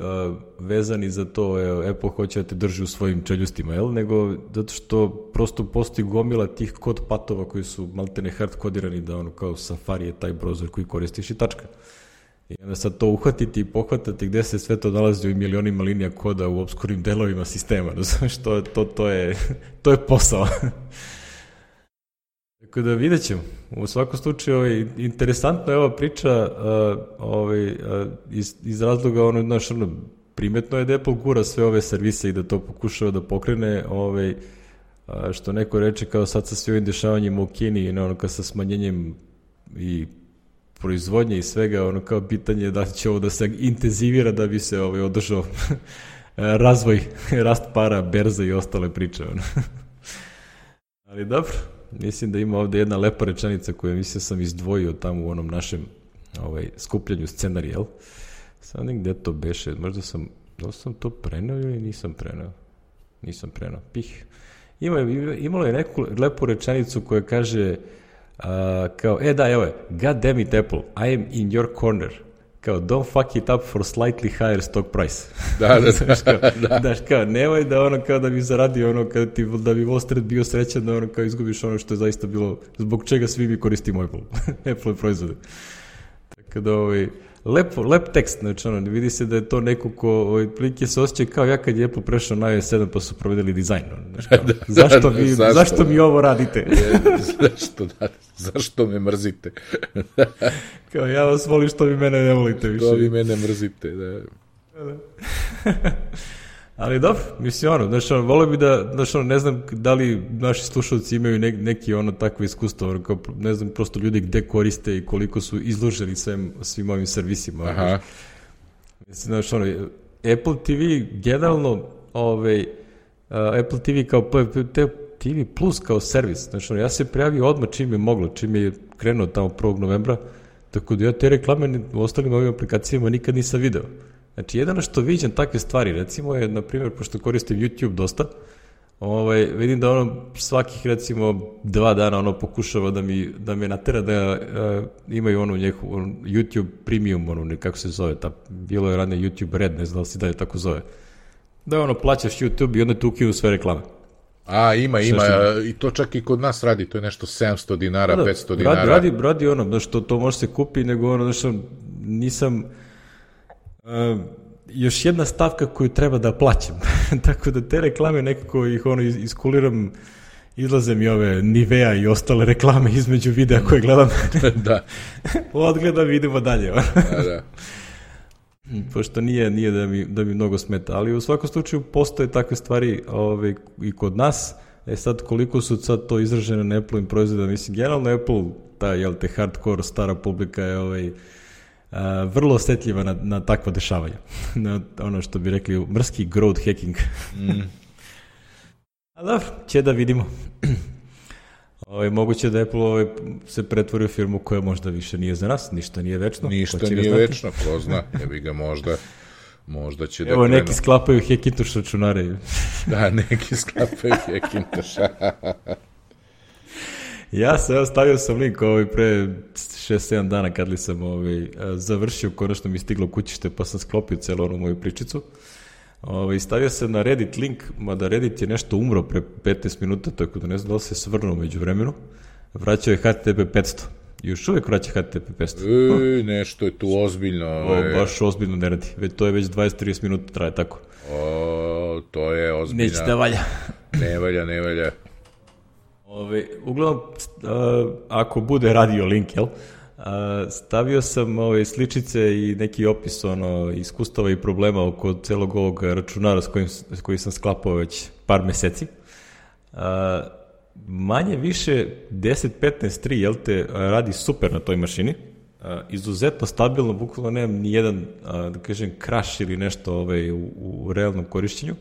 vezani za to evo, Apple hoće da te drži u svojim čeljustima, jel? nego zato što prosto postoji gomila tih kod patova koji su maltene hard kodirani da ono kao Safari je taj browser koji koristiš i tačka. I onda sad to uhvatiti i pohvatati gde se sve to nalazi u milionima linija koda u obskurnim delovima sistema, (laughs) razumeš, to, to, to, je, (laughs) to je posao. Tako da vidjet ćemo. U svakom slučaju ovaj, interesantna je ova priča ovaj, iz, iz razloga ono, znaš, ono, primetno je da Apple gura sve ove servise i da to pokušava da pokrene ovaj, što neko reče kao sad sa sve ovim dešavanjem u Kini ono, kao sa smanjenjem i proizvodnje i svega, ono kao pitanje da će ovo da se intenzivira da bi se ovaj, održao (laughs) razvoj, (laughs) rast para, berza i ostale priče. Ono. (laughs) Ali dobro, mislim da ima ovde jedna lepa rečenica koju mislim sam izdvojio tamo u onom našem ovaj, skupljanju scenarija, jel? Sad ne gde to beše, možda sam, da sam to prenao ili nisam prenao? Nisam prenao, pih. Ima, imalo je neku lepu rečenicu koja kaže uh, kao, e da, evo je, God damn it Apple, I am in your corner kao don't fuck it up for slightly higher stock price. Da, da, da. (laughs) kao, (laughs) da. Daš kao, nemoj da ono kao da bi zaradio ono kada ti, da bi Wall Street bio srećan da ono kao izgubiš ono što je zaista bilo, zbog čega svi mi koristimo Apple, (laughs) Apple proizvode. Tako da ovaj, lep, lep tekst, znači ono, vidi se da je to neko ko ovaj, prilike se osjeća kao ja kad je Apple prešao na iOS 7 pa su provedeli dizajn. Znači, (laughs) da, zašto, mi, zašto, zašto mi ovo radite? (laughs) je, zašto, da, zašto me mrzite? (laughs) kao ja vas volim što vi mene ne volite više. Što vi mene mrzite, da. da. Ali dobro, mislim ono, znaš, ono, volio bi da, znaš, ono, ne znam da li naši slušalci imaju ne, neki ono takvo iskustvo, ono, kao, ne znam prosto ljudi gde koriste i koliko su izloženi svim, svim ovim servisima. Aha. Mislim, znaš, ono, Apple TV generalno, ovaj, uh, Apple TV kao TV Plus kao servis, znaš, ono, ja se prijavio odmah čim je moglo, čim je krenuo tamo 1. novembra, tako da ja te reklame u ostalim ovim aplikacijama nikad nisam video. Znači, jedano što viđam takve stvari, recimo je, na primjer, pošto koristim YouTube dosta, ovaj, vidim da ono svakih, recimo, dva dana ono pokušava da mi, da me natera da uh, imaju ono njehu, on, YouTube Premium, ono, kako se zove, ta, bilo je radne YouTube Red, ne znam da se dalje tako zove. Da ono, plaćaš YouTube i onda tu ukinu sve reklame. A, ima, ima, i to čak i kod nas radi, to je nešto 700 dinara, da, da, 500 dinara. Radi, radi, radi ono, da što to može se kupi, nego ono, što nisam Još jedna stavka koju treba da plaćam. (laughs) Tako da te reklame nekako ih ono iskuliram izlaze mi ove Nivea i ostale reklame između videa koje gledam. (laughs) da. (laughs) Odgledam i idemo dalje. da, da. Pošto nije, nije da, mi, da mi mnogo smeta, ali u svakom slučaju postoje takve stvari ove, i kod nas. E sad, koliko su sad to izražene na Apple-im proizvoda, mislim, generalno Apple, ta, jel te, hardcore stara publika je ovaj, uh, vrlo osetljiva na, na takva dešavanja. (laughs) na ono što bi rekli mrski growth hacking. mm. (laughs) A dobro, će da vidimo. Ovo, (clears throat) ovaj, moguće da Apple ovaj, se pretvori u firmu koja možda više nije za nas, ništa nije večno. Ništa nije večno, ko zna, (laughs) ne bi ga možda možda će Evo, da Evo, neki sklapaju Hackintosh računare. da, neki sklapaju Hackintosh. Ja sam, evo, stavio sam link ovaj pre 6-7 dana kad li sam ovaj, završio, konačno mi stiglo kućište pa sam sklopio celu onu moju pričicu. Ovaj, stavio sam na Reddit link, mada Reddit je nešto umro pre 15 minuta, tako da ne znam da li se svrnuo među vremenu. Vraćao je HTTP 500. Još uvek vraća HTTP 500. E, nešto je tu ozbiljno. O, je... baš ozbiljno ne radi. Već, to je već 20-30 minuta traje tako. O, to je ozbiljno. Neće da valja. ne valja, ne valja. Ove, uglavnom, uh, ako bude radio link, jel? Uh, stavio sam ove sličice i neki opis ono, iskustava i problema oko celog ovog računara s kojim, s kojim sam sklapao već par meseci. Uh, manje više 10-15-3, jel te, radi super na toj mašini. Uh, izuzetno stabilno, bukvalno nemam ni jedan, uh, da kažem, crash ili nešto ovaj, u, u realnom korišćenju.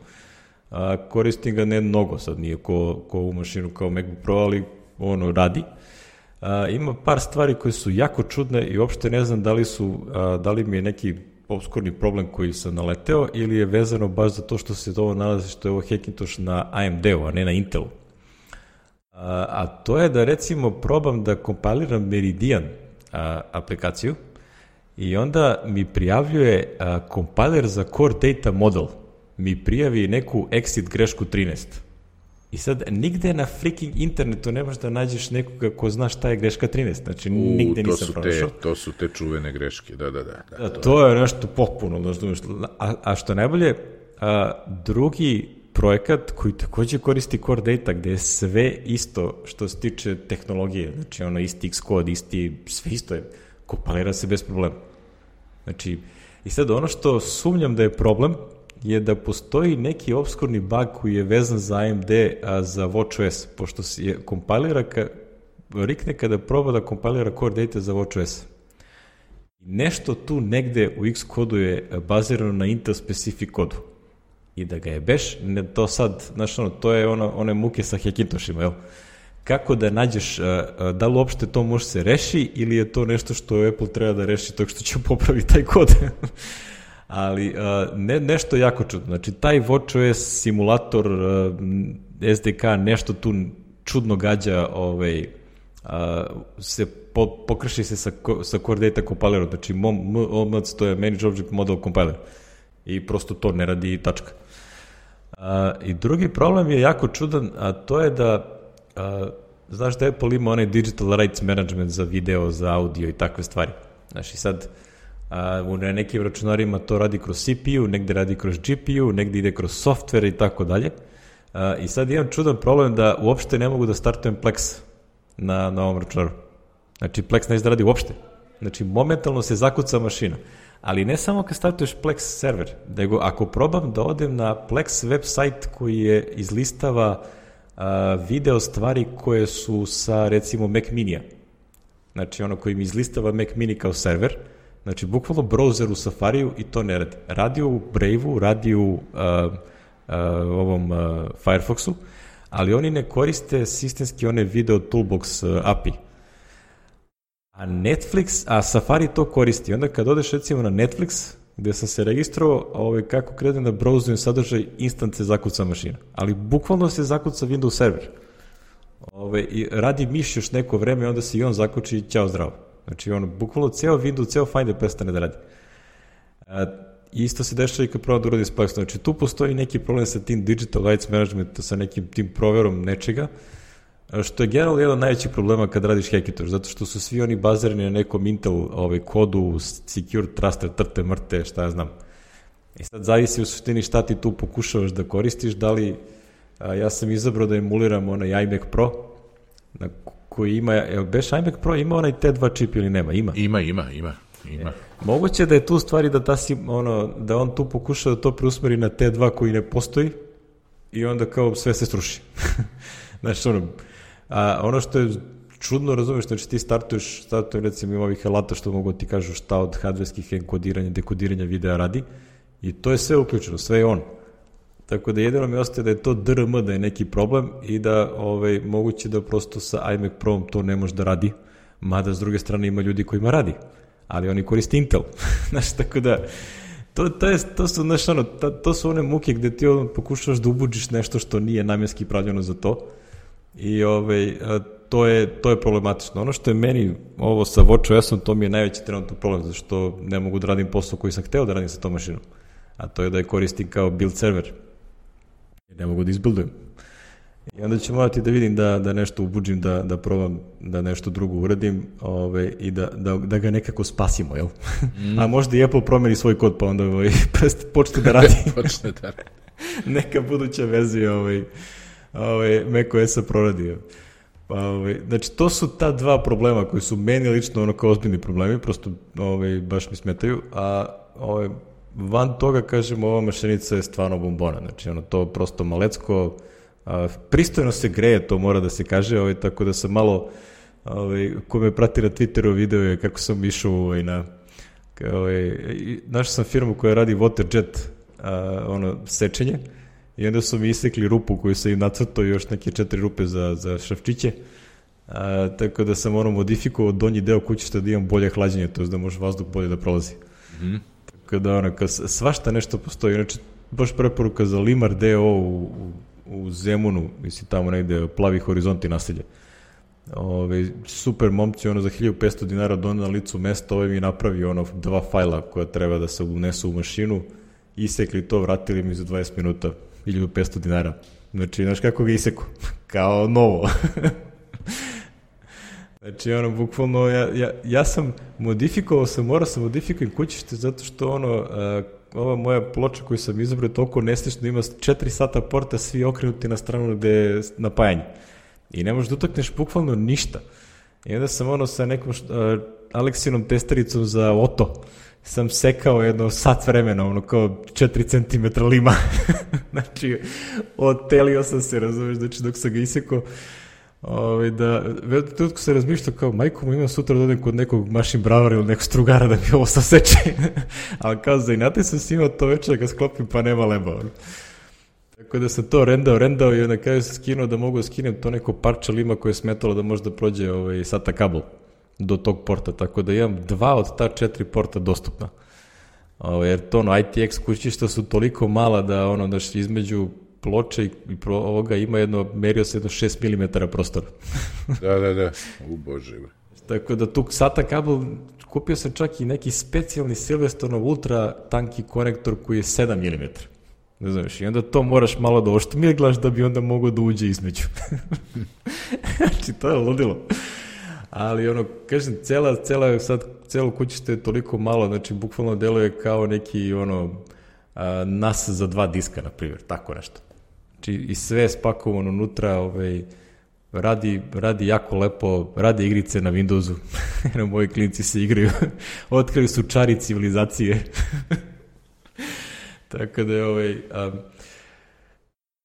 A, koristim ga ne mnogo, sad nije ko, ko ovu mašinu kao MacBook Pro, ali ono radi. A, ima par stvari koje su jako čudne i uopšte ne znam da li su, a, da li mi je neki obskurni problem koji sam naleteo ili je vezano baš za to što se ovo nalazi, što je ovo Hackintosh na AMD-u, a ne na Intelu. A, a to je da recimo probam da kompiliram Meridian a, aplikaciju I onda mi prijavljuje a, compiler za core data model. Mi prijavi neku exit grešku 13. I sad, nigde na freaking internetu ne možeš da nađeš nekoga ko zna šta je greška 13. Znači, U, nigde to nisam pronašao. to su te čuvene greške, da, da, da. da, Da, to je nešto popuno, da znaš, a, a što najbolje, a, drugi projekat koji takođe koristi Core Data, gde je sve isto što se tiče tehnologije, znači ono isti Xcode, isti, sve isto je, kompilira se bez problema. Znači, i sad ono što sumnjam da je problem, je da postoji neki obskurni bug koji je vezan za AMD, a za WatchOS, pošto se je kompilira, ka, rikne kada proba da kompilira Core Data za WatchOS. Nešto tu negde u Xcodu je bazirano na Intel specific kodu. I da ga je beš, ne, to sad, znaš ono, to je ono, one muke sa Hackintoshima, jel? Kako da nađeš, da li uopšte to može se reši ili je to nešto što Apple treba da reši tog što će popraviti taj kod? (laughs) Ali a, ne, nešto jako čudno. Znači, taj WatchOS simulator a, SDK nešto tu čudno gađa ovaj, a, se po, pokrši se sa, sa Core Data compilerom, znači mom, MOMC to je Manage Object Model Compiler i prosto to ne radi i tačka. A, I drugi problem je jako čudan, a to je da a, znaš da Apple ima onaj digital rights management za video, za audio i takve stvari. Znaš i sad a, u nekim računarima to radi kroz CPU, negde radi kroz GPU, negde ide kroz software i tako dalje. A, I sad imam čudan problem da uopšte ne mogu da startujem Plex na, na ovom računaru. Znači, Plex neće da radi uopšte. Znači, momentalno se zakuca mašina. Ali ne samo kad startuješ Plex server, nego ako probam da odem na Plex website koji je izlistava a, video stvari koje su sa, recimo, Mac Minija. Znači, ono koji mi izlistava Mac Mini kao server, znači, bukvalno browser u Safariju i to ne radi. Radi u Brave-u, radi u a, a, ovom a, Firefoxu, ali oni ne koriste sistemski one video toolbox a, API. A Netflix, a Safari to koristi. Onda kad odeš recimo na Netflix, gde sam se registrovao, ovaj, kako krenem da browsujem sadržaj, instant se zakuca mašina. Ali bukvalno se zakuca Windows server. Ove, I radi miš još neko vreme onda se i on zakuči ćao zdravo. Znači ono, bukvalno ceo Windows, ceo Finder prestane da radi. A, isto se dešava i kad probam da uradim Spark. Znači tu postoji neki problem sa tim digital rights management, sa nekim tim proverom nečega, što je generalno jedan od najvećih problema kad radiš Hackintosh, zato što su svi oni bazirani na nekom Intel ovaj, kodu, secure, trusted, trte, mrte, šta ja znam. I sad zavisi u suštini šta ti tu pokušavaš da koristiš, da li a, ja sam izabrao da emuliram onaj iMac Pro, na koji ima, je beš iMac Pro ima onaj T2 čip ili nema? Ima. Ima, ima, ima, ima. Moguće da je tu stvari da, ta si, ono, da on tu pokuša da to preusmeri na T2 koji ne postoji i onda kao sve se sruši. (laughs) Znaš, ono, a ono što je čudno, razumeš, znači ti startuješ, startujem recimo ima ovih alata što mogu da ti kažu šta od hardverskih enkodiranja, dekodiranja videa radi i to je sve uključeno, sve je on. Tako da jedino mi ostaje da je to DRM, da je neki problem i da ovaj, moguće da prosto sa iMac Pro to ne može da radi, mada s druge strane ima ljudi kojima radi, ali oni koriste Intel. (laughs) Znaš, tako da, to, to, je, to su, znaš, ono, to, to su one muke gde ti ono, pokušaš da ubuđiš nešto što nije namjenski pravljeno za to i ovaj, to je, to je problematično. Ono što je meni ovo sa WatchOS-om, to mi je najveći trenutno problem, zato što ne mogu da radim posao koji sam hteo da radim sa tom mašinom. A to je da je koristim kao build server. Ne mogu da izbildujem. I onda ću morati da vidim da, da nešto ubuđim, da, da probam da nešto drugo uradim ove, i da, da, da ga nekako spasimo, jel? Mm. (laughs) A možda i Apple promeni svoj kod, pa onda ovaj, (laughs) počne da radi (laughs) Počne da neka buduća verzija ovaj, ovaj, macOS-a proradi. Pa, ovaj, znači, to su ta dva problema koji su meni lično ono kao ozbiljni problemi, prosto ovaj, baš mi smetaju, a ovaj, van toga, kažem, ova mašinica je stvarno bombona, znači, ono, to prosto malecko, a, pristojno se greje, to mora da se kaže, ovaj, tako da sam malo, ovaj, ko me prati na Twitteru video je kako sam išao ovaj, na, ovaj, našao sam firmu koja radi waterjet, a, ono, sečenje, i onda su mi isekli rupu koju sam im nacrtao još neke četiri rupe za, za šrafčiće, a, tako da sam ono modifikovao donji deo kućišta da imam bolje hlađenje, to je da može vazduh bolje da prolazi. Mhm. Da ono, kao, s- svašta nešto postoji, znači baš preporuka za Limar DO u, u, Zemunu, mislim tamo negde plavi horizonti naselje. ove, super momci, ono, za 1500 dinara dona na licu mesta, ovaj mi napravi ono dva fajla koja treba da se unesu u mašinu, isekli to, vratili mi za 20 minuta 1500 dinara. Znači, znaš kako ga iseku? (laughs) Kao novo. (laughs) Znači, ono, bukvalno, ja, ja, ja sam modifikovao sam, morao sam modifikujem kućište zato što, ono, uh, ova moja ploča koju sam izabrao toliko neslično, ima 4 sata porta, svi okrenuti na stranu gde je napajanje. I ne možeš da utakneš bukvalno ništa. I onda sam ono sa nekom uh, Aleksinom testericom za oto, sam sekao jedno sat vremena, ono kao 4 cm lima. (laughs) znači, otelio sam se, razumeš, znači dok sam ga isekao, Ovaj da tutko se razmišlja kao majko mu imam sutra da odem kod nekog mašin bravara ili nekog strugara da mi ovo saseče. (laughs) Ali kao za inate sam si imao to večer da ga sklopim pa nema leba. Tako da sam to rendao, rendao i onda kada sam skinuo da mogu da skinem to neko parče lima koje je smetalo da može da prođe ovaj, SATA kabel do tog porta, tako da imam dva od ta četiri porta dostupna. Ovaj, jer to ono, ITX kućišta su toliko mala da ono, da između ploče i, pro, ovoga ima jedno, merio se jedno 6 mm prostor. da, da, da, u bože. Tako da tu SATA kabel, kupio sam čak i neki specijalni Silvestronov ultra tanki konektor koji je 7 mm. Ne znaš, i onda to moraš malo da oštamiglaš da bi onda mogao da uđe između. (laughs) znači, to je ludilo. Ali ono, kažem, cela, cela, sad, celo kućište je toliko malo, znači, bukvalno deluje kao neki, ono, nas za dva diska, na primjer, tako nešto. Znači, i sve spakovano unutra, ovaj, radi, radi jako lepo, radi igrice na Windowsu. (laughs) na moji klinci se igraju. (laughs) Otkrili su čari civilizacije. (laughs) Tako da je ovaj... Um,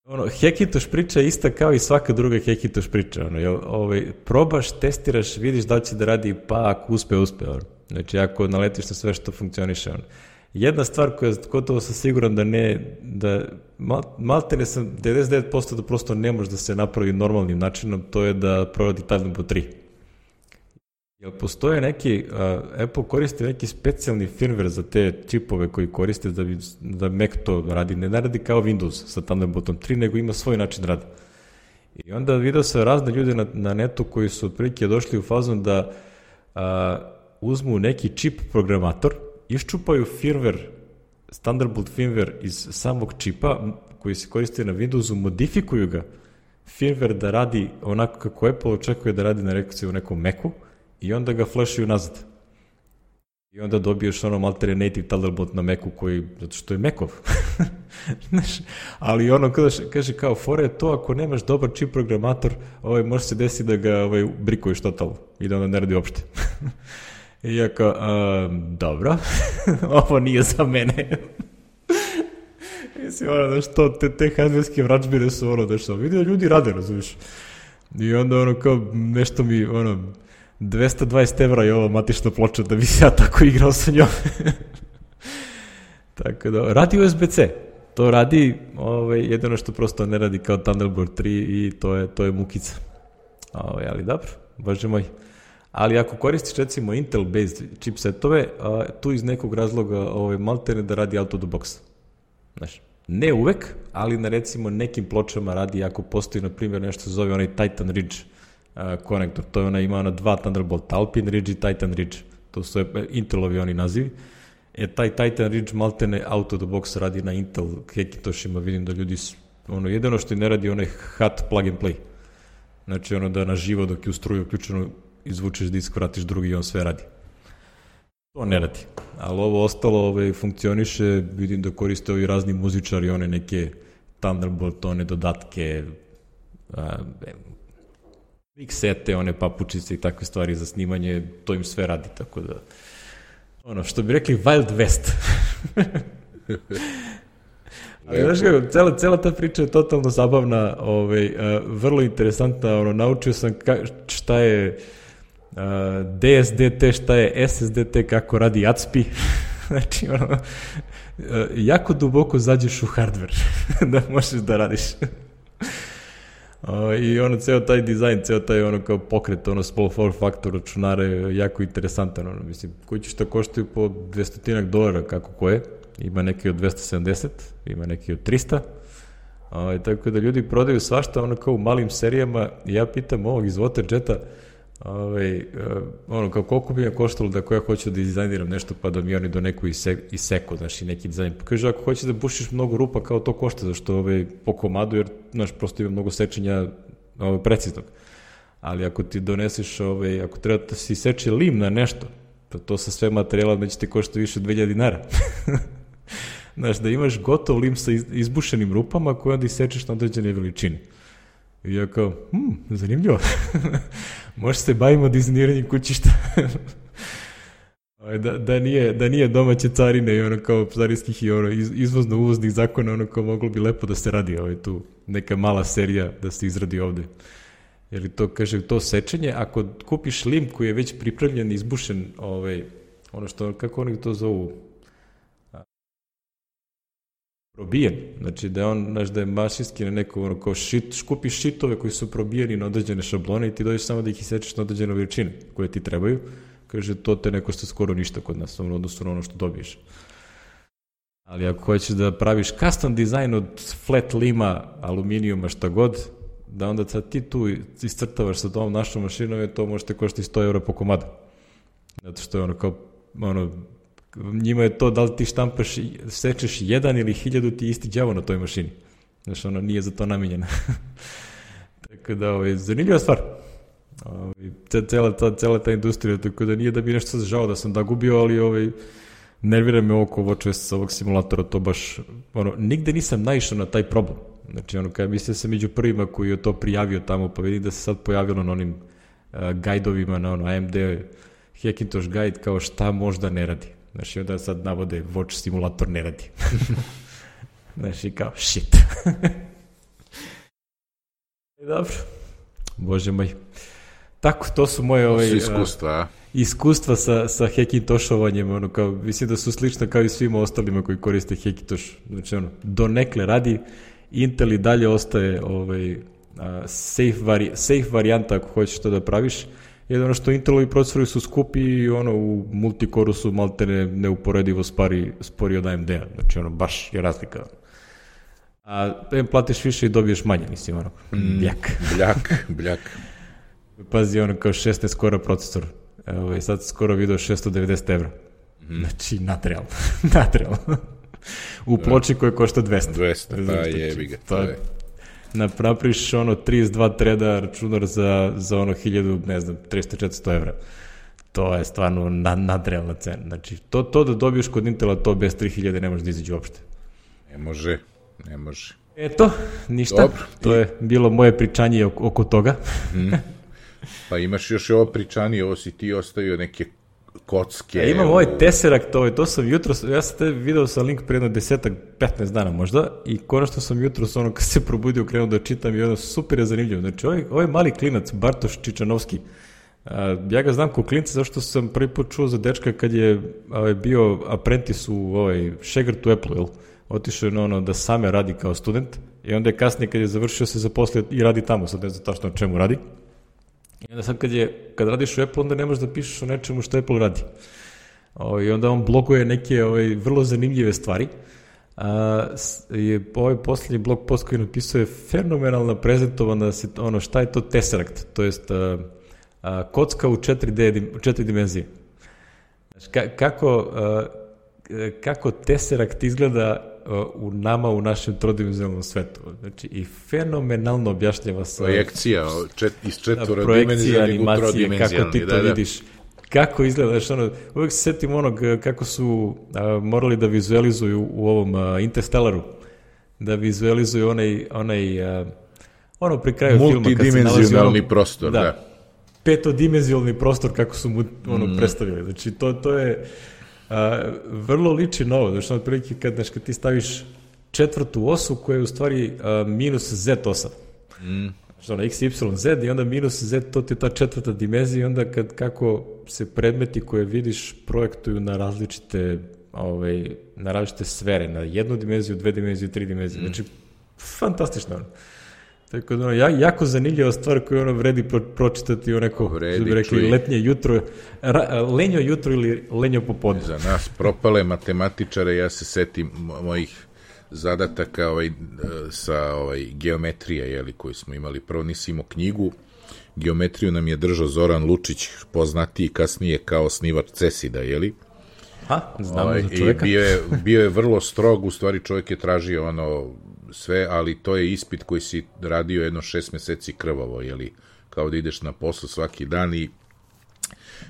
ono, Hekitoš priča je ista kao i svaka druga Hekitoš priča. Ono, jel, ovaj, probaš, testiraš, vidiš da će da radi, pa ako uspe, uspe. Ono. Znači, ako naletiš na sve što funkcioniše. Ono. Jedna stvar koja gotovo sam siguran da ne, da mal, malte ne sam 99% da prosto ne može da se napravi normalnim načinom, to je da provodi Thunderbolt 3. Jel postoje neki, uh, Apple koristi neki specijalni firmware za te čipove koji koriste da, bi, da Mac to radi, ne radi kao Windows sa Thunderboltom 3, nego ima svoj način rada. I onda vidio se razne ljude na, na netu koji su otprilike došli u fazon da uh, uzmu neki čip programator, iščupaju firmware, Thunderbolt firmware iz samog čipa koji se koristi na Windowsu, modifikuju ga firmware da radi onako kako Apple očekuje da radi na rekciju u nekom Macu, i onda ga flashuju nazad. I onda dobiješ ono maltere native Thunderbolt na Macu koji, zato što je Macov. (laughs) Znaš, ali ono kada kaže kao, fore to ako nemaš dobar čip programator, ovaj, može se desiti da ga ovaj, brikuješ totalno i da onda ne radi uopšte. (laughs) I ja kao, um, dobro, (laughs) ovo nije za mene. (laughs) Mislim, ono, znaš, to, te, te hardverske vračbine su ono, znaš, vidio ljudi rade, razumiješ. I onda ono kao, nešto mi, ono, 220 evra je ova matična ploča da bi se ja tako igrao sa njom. (laughs) tako da, radi USB-C. To radi, ovaj, jedino što prosto ne radi kao Thunderbolt 3 i to je, to je mukica. Ovaj, ali dobro, bože moj. Ali ako koristiš recimo Intel-based chipsetove, a, tu iz nekog razloga ovaj, maltene da radi out of the box. Znaš, ne uvek, ali na recimo nekim pločama radi ako postoji na primjer nešto zove onaj Titan Ridge konektor. To je ona ima ona dva Thunderbolt, Alpine Ridge i Titan Ridge. To su Intelovi oni nazivi. E, taj Titan Ridge maltene out of the box radi na Intel Hekitošima, vidim da ljudi, ono, jedino što ne radi onaj hat plug and play. Znači, ono da na živo dok je u struju uključeno izvučeš disk, vratiš drugi i on sve radi. To ne radi. Ali ovo ostalo ove, funkcioniše, vidim da koriste ovi razni muzičari, one neke Thunderbolt, one dodatke, a, miksete, one papučice i takve stvari za snimanje, to im sve radi, tako da ono, što bi rekli Wild West. (laughs) Ali znaš kako, cela, cela ta priča je totalno zabavna, ovaj, vrlo interesantna, ono, naučio sam ka, šta je DSDT, šta je SSDT, kako radi ACPI, (laughs) znači, ono, uh, jako duboko zađeš u hardware (laughs) da možeš da radiš. (laughs) I ono, ceo taj dizajn, ceo taj ono kao pokret, ono small form factor računara je jako interesantan, ono, mislim, koji će šta koštaju po 200 dolara, kako ko je, ima neki od 270, ima neki od 300, Ovaj, tako da ljudi prodaju svašta ono kao u malim serijama. I ja pitam ovog iz Waterjeta, uh, ono, kao koliko bi me koštalo da ako ja hoću da dizajniram nešto pa da mi oni do neku isek, iseku, znaš, i neki dizajn. Pa kaže, ako hoćeš da bušiš mnogo rupa, kao to košta, zašto ovaj, po komadu, jer, znaš, prosto ima mnogo sečenja ovaj, preciznog. Ali ako ti doneseš, ovaj, ako treba da si seče lim na nešto, pa to sa sve materijala neće ti košta više od 2000 dinara. (laughs) Znaš, da imaš gotov lim sa izbušenim rupama koje onda isečeš na određene veličine. I ja kao, hm, zanimljivo. (laughs) Može se bavimo dizajniranjem kućišta. (laughs) Ovaj, da, da, nije, da nije domaće carine i ono kao carinskih i ono izvozno uvoznih zakona, ono kao moglo bi lepo da se radi ovaj, tu neka mala serija da se izradi ovde. Jer to, kaže, to sečenje, ako kupiš lim koji je već pripremljen, izbušen, ovaj, ono što, kako oni to zovu, probijen, znači da je on, znaš, da je mašinski na neko, ono, kao šit, kupiš šitove koji su probijeni na određene šablone i ti dođeš samo da ih isečeš na određene veličine koje ti trebaju, kaže, to te neko što skoro ništa kod nas, ono, odnosno na ono što dobiješ. Ali ako hoćeš da praviš custom dizajn od flat lima, aluminijuma, šta god, da onda sad ti tu iscrtavaš sa tom našom mašinom, to možete koštiti 100 eura po komadu. Zato što je ono kao, ono, njima je to da li ti štampaš, sečeš jedan ili hiljadu ti isti đavo na toj mašini. Znaš, ono nije za to namenjeno. (laughs) tako da, ovaj, zanimljiva stvar. Ovaj, cela, ta, cela ta industrija, tako da nije da bi nešto žao da sam da gubio, ali ovaj, nervira me oko WatchOS ovog simulatora, to baš, ono, nigde nisam naišao na taj problem. Znači, ono, kada mislim sam među prvima koji je to prijavio tamo, pa vidim da se sad pojavilo na onim uh, gajdovima, na ono AMD Hackintosh guide, kao šta možda ne radi. Znači, onda sad navode Watch simulator ne radi. (laughs) znači, kao, shit. (laughs) Dobro. Bože moj. Tako, to su moje ovaj, su iskustva, a? iskustva sa, sa Hackintoshovanjem, ono, kao, mislim da su slična kao i svima ostalima koji koriste Hackintosh. Znači, ono, donekle radi, Intel i dalje ostaje ovaj, safe, vari, safe varijanta ako hoćeš to da praviš, Jedino što Intelovi procesori su skupi i ono u multikoru su maltene neuporedivo spari, spori od AMD-a. Znači ono baš je razlika. A da im platiš više i dobiješ manje, mislim ono. Mm, bljak. bljak, (laughs) bljak. Pazi ono kao 16 kora procesor. Evo i sad skoro video 690 evra. Mm. Znači nadrealno. (laughs) nadrealno. u ploči koja košta 200. 200, pa jebi ga. To je napraviš ono 32 treda računar za, za ono 1000, ne znam, 300-400 evra. To je stvarno na, nadrealna cena. Znači, to, to da dobiješ kod Intela, to bez 3000 ne može da izađe uopšte. Ne može, ne može. Eto, ništa. Dobro. To je bilo moje pričanje oko toga. mm. Pa imaš još ovo pričanje, ovo si ti ostavio neke kocke. Ja imam ovaj Tesseract, ovaj, to sam jutro, ja sam te video sa link pre jedno desetak, 15 dana možda, i konačno sam jutro, ono, kad se probudio, krenuo da čitam i ono super je zanimljivo. Znači, ovaj, ovaj mali klinac, Bartoš Čičanovski, ja ga znam kao klinca zašto sam prvi put čuo za dečka kad je ovaj, bio apprentice u ovaj, Šegrtu Apple, jel? Otišao je na ono da same radi kao student i onda je kasnije kad je završio se zaposlio i radi tamo, sad ne znam tačno čemu radi. I onda sad kad, je, kad radiš u Apple, onda ne možeš da pišeš o nečemu što Apple radi. O, ovaj, I onda on bloguje neke ovaj, vrlo zanimljive stvari. A, je ovaj poslednji blog post koji napisao je fenomenalna prezentovana ono šta je to Tesseract, to jest a, a, kocka u 4D, u četiri dimenzije. Znači, ka, kako, a, kako Tesseract izgleda u nama u našem trodimenzionalnom svetu. Znači, i fenomenalno objašnjava se... Projekcija čet, iz četvorodimenzionalnih u trodimenzionalni. Kako ti to da, da. vidiš. Kako izgleda, znači, ono, uvek se setim onog kako su a, morali da vizualizuju u ovom a, Interstellaru, da vizualizuju onaj, onaj a, ono pri kraju filma kad se nalazi ono, prostor, da. da. Petodimenzionalni prostor kako su mu ono mm. predstavili. Znači, to, to je a, vrlo liči na ovo, znači otprilike kad, znaš, kad ti staviš četvrtu osu koja je u stvari a, minus z osa. Mm. Znači ono x, y, z i onda minus z, to ti je ta četvrta dimenzija i onda kad, kako se predmeti koje vidiš projektuju na različite ovaj, na različite sfere, na jednu dimenziju, dve dimenzije, tri dimenzije. Mm. Znači, fantastično. Tako da, ono, ja, jako zanimljiva stvar koju ono vredi pro, pročitati o neko, vredi, bi rekli, čuj. letnje jutro, ra, lenjo jutro ili lenjo popodne. Za nas propale matematičare, ja se setim mojih zadataka ovaj, sa ovaj, geometrija, jeli, koju smo imali. Prvo nisi imao knjigu, geometriju nam je držao Zoran Lučić, poznatiji kasnije kao snivač Cesida, jeli? Ha, znamo ovaj, za čoveka. I bio je, bio je vrlo strog, u stvari čovjek je tražio ono sve, ali to je ispit koji si radio jedno šest meseci krvavo, jeli? Kao da ideš na posao svaki dan i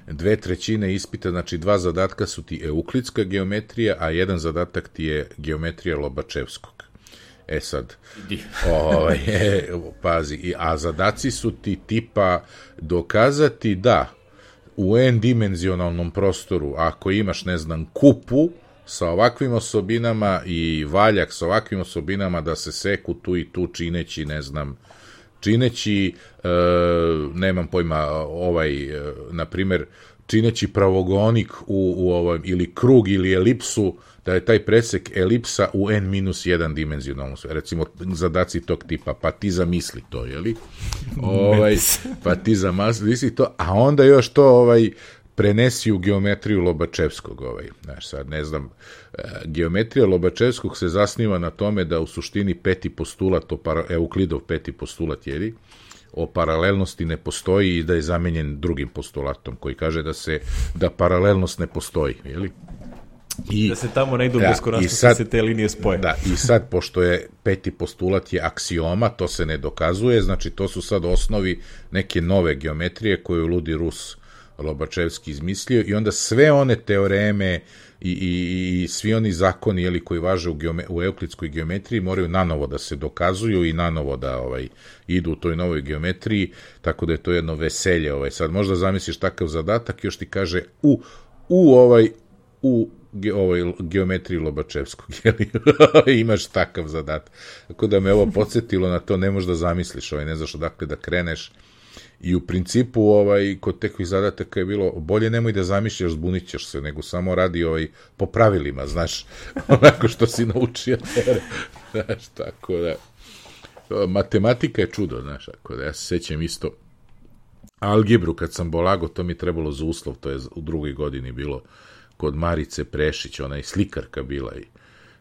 dve trećine ispita, znači dva zadatka su ti euklidska geometrija, a jedan zadatak ti je geometrija Lobačevskog. E sad, (laughs) ovaj, e, pazi, a zadaci su ti tipa dokazati da u n-dimenzionalnom prostoru, ako imaš, ne znam, kupu sa ovakvim osobinama i valjak sa ovakvim osobinama da se seku tu i tu čineći, ne znam, čineći, e, nemam pojma, ovaj, e, na primer, čineći pravogonik u, u ovom, ili krug ili elipsu, da je taj presek elipsa u n-1 dimenzionalnom sve. Recimo, zadaci tog tipa, pa ti zamisli to, jeli? (laughs) ovaj, pa ti zamisli to, a onda još to ovaj, prenesi u geometriju Lobačevskog, ovaj, znaš, sad ne znam, e, geometrija Lobačevskog se zasniva na tome da u suštini peti postulat, o para, Euklidov peti postulat, jeli, o paralelnosti ne postoji i da je zamenjen drugim postulatom koji kaže da se da paralelnost ne postoji, jeli? I, da se tamo ne idu da se te linije spoje. Da, i sad, pošto je peti postulat je aksioma, to se ne dokazuje, znači to su sad osnovi neke nove geometrije koju Ludi Rus Lobačevski izmislio i onda sve one teoreme i, i, i svi oni zakoni jeli, koji važe u, geome, u euklidskoj geometriji moraju nanovo da se dokazuju i nanovo da ovaj idu u toj novoj geometriji, tako da je to jedno veselje. Ovaj. Sad možda zamisliš takav zadatak, još ti kaže u, u ovaj u ge, ovaj, geometriji Lobačevskog, (laughs) jeli? imaš takav zadat. Tako da me ovo podsjetilo na to, ne možeš da zamisliš, ovaj, ne znaš odakle da kreneš. I u principu, ovaj, kod tekvih zadataka je bilo, bolje nemoj da zamišljaš, zbunit ćeš se, nego samo radi ovaj, po pravilima, znaš, (laughs) onako što si naučio. (laughs) znaš, tako da, matematika je čudo, znaš, tako da ja se sećam isto, algebru kad sam bolago, to mi trebalo za uslov, to je u drugoj godini bilo, kod Marice Prešić, ona je slikarka bila i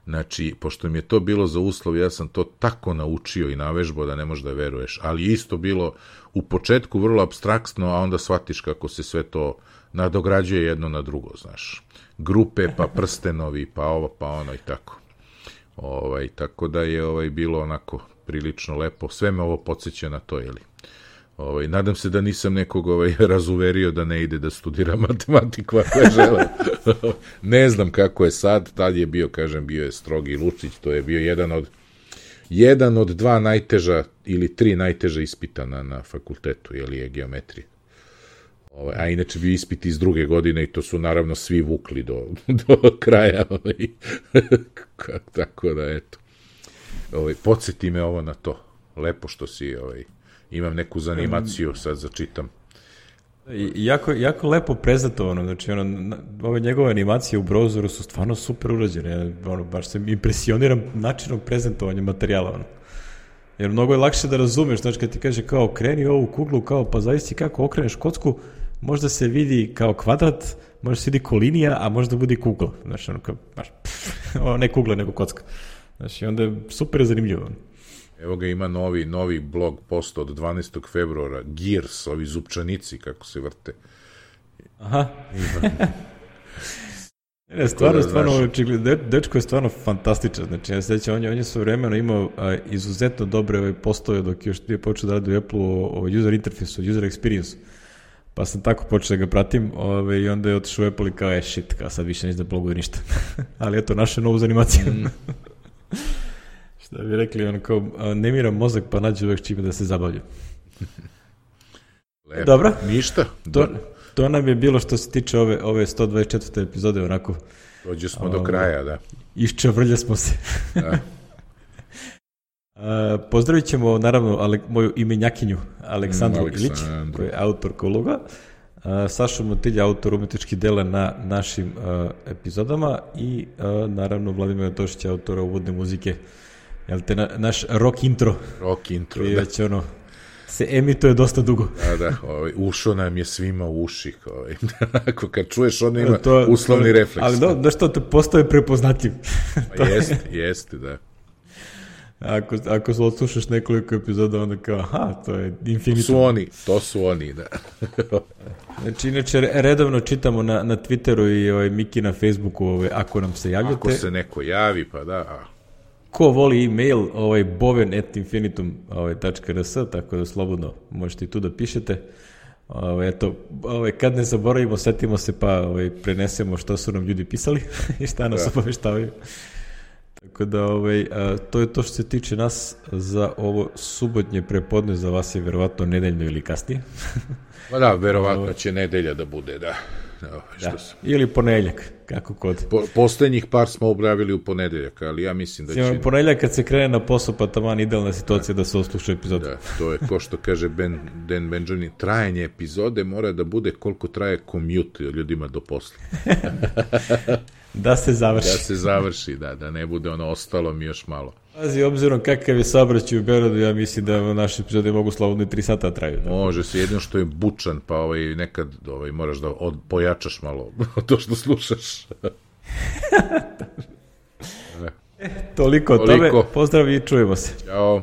Znači, pošto mi je to bilo za uslov, ja sam to tako naučio i navežbao da ne možeš da veruješ, ali isto bilo u početku vrlo abstraktno, a onda shvatiš kako se sve to nadograđuje jedno na drugo, znaš. Grupe, pa prstenovi, pa ovo, pa ono i tako. Ovaj, tako da je ovaj bilo onako prilično lepo. Sve me ovo podsjeća na to, jeli. Ovaj, nadam se da nisam nekog ovaj, (laughs) razuverio da ne ide da studira (laughs) matematiku ako je žele. (laughs) ne znam kako je sad, tad je bio, kažem, bio je strogi Lučić, to je bio jedan od jedan od dva najteža ili tri najteža ispita na, na fakultetu, jeli je geometrija. Ovaj, a inače bi ispiti iz druge godine i to su naravno svi vukli do, do kraja. Ovaj. Tako da, eto. Ovaj, podsjeti me ovo na to. Lepo što si ovaj, imam neku zanimaciju, sad začitam. Jako, jako lepo prezentovano, znači ono, ove njegove animacije u brozoru su stvarno super urađene, ono, baš se impresioniram načinom prezentovanja materijala, ono. Jer mnogo je lakše da razumeš, znači kad ti kaže kao okreni ovu kuglu, kao pa zavisi kako okreneš kocku, možda se vidi kao kvadrat, možda se vidi ko linija, a možda bude kugla, znači ono kao, baš, (laughs) pff, ne kugla nego kocka. Znači onda je super zanimljivo. Ono. Evo ga ima novi, novi blog post od 12. februara, Gears, ovi zupčanici kako se vrte. Aha. (laughs) Ne, stvarno, da, stvarno, dečko je stvarno fantastičan, znači ja sećam, on je, on je sve vremena imao a, izuzetno dobre ove postove dok još nije počeo da radi u Apple o, o user interfejsu, user experience. Pa sam tako počeo da ga pratim ove, i onda je otišao u Apple i kao, e, shit, kao sad više neće da bloguje ništa. (laughs) Ali eto, naše novu zanimaciju. Mm. (laughs) Šta bi rekli, on kao, ne mira mozak pa nađe uvek čime da se zabavlja. Lepo. Dobro. Ništa. To, to nam je bilo što se tiče ove, ove 124. epizode, onako. Dođe smo o, do kraja, da. Iščevrlja smo se. da. (laughs) Uh, pozdravit ćemo naravno ale, moju imenjakinju Aleksandru mm, Ilić, koja je autor kologa. Uh, Saša Motilja, autor umetničkih dela na našim uh, epizodama i uh, naravno Vladimir Tošić, autora uvodne muzike Jel te na, naš rock intro? Rock intro, da. Već ono, se emituje dosta dugo. Da, da, ovaj, ušo nam je svima u uši. Ovaj. (laughs) Ako kad čuješ, ono ima to, uslovni to, refleks. Ali da, da što te postoje prepoznatljiv. (laughs) Pa jeste, jeste, da. Ako, ako odslušaš nekoliko epizoda, onda kao, aha, to je Infinitum. To su oni, to su oni, da. (laughs) znači, inače, redovno čitamo na, na Twitteru i ovaj, Miki na Facebooku, ovaj, ako nam se javljate. Ako se neko javi, pa da. Ko voli e-mail, ovaj, boven.infinitum.rs, ovaj, tako da slobodno možete i tu da pišete. Ovaj, eto, ovaj, kad ne zaboravimo, setimo se pa ovaj, prenesemo što su nam ljudi pisali (laughs) i šta nas da. obaveštavaju. Tako da, ovaj, a, to je to što se tiče nas za ovo subotnje prepodne, za vas je verovatno nedeljno ili kasnije. Ma da, verovatno će nedelja da bude, da. Evo, što da. Sam. Ili ponedeljak, kako kod. Po, poslednjih par smo objavili u ponedeljak, ali ja mislim da će... Ponedeljak kad se krene na posao, pa taman idealna situacija da, da se osluša epizod. Da, to je ko što kaže ben, Dan Benjamin, trajanje epizode mora da bude koliko traje commute ljudima do posla. (laughs) Da se završi. Da se završi, da, da ne bude ono ostalo mi još malo. Pazi, obzirom kakav je saobraćaj u Beogradu, ja mislim da naše epizode mogu slobodno i 3 sata traju. Da. Može se, jedino što je bučan, pa ovaj, nekad ovaj, moraš da od, pojačaš malo (laughs) to što slušaš. (laughs) e, toliko o tome. Pozdrav i čujemo se. Ćao.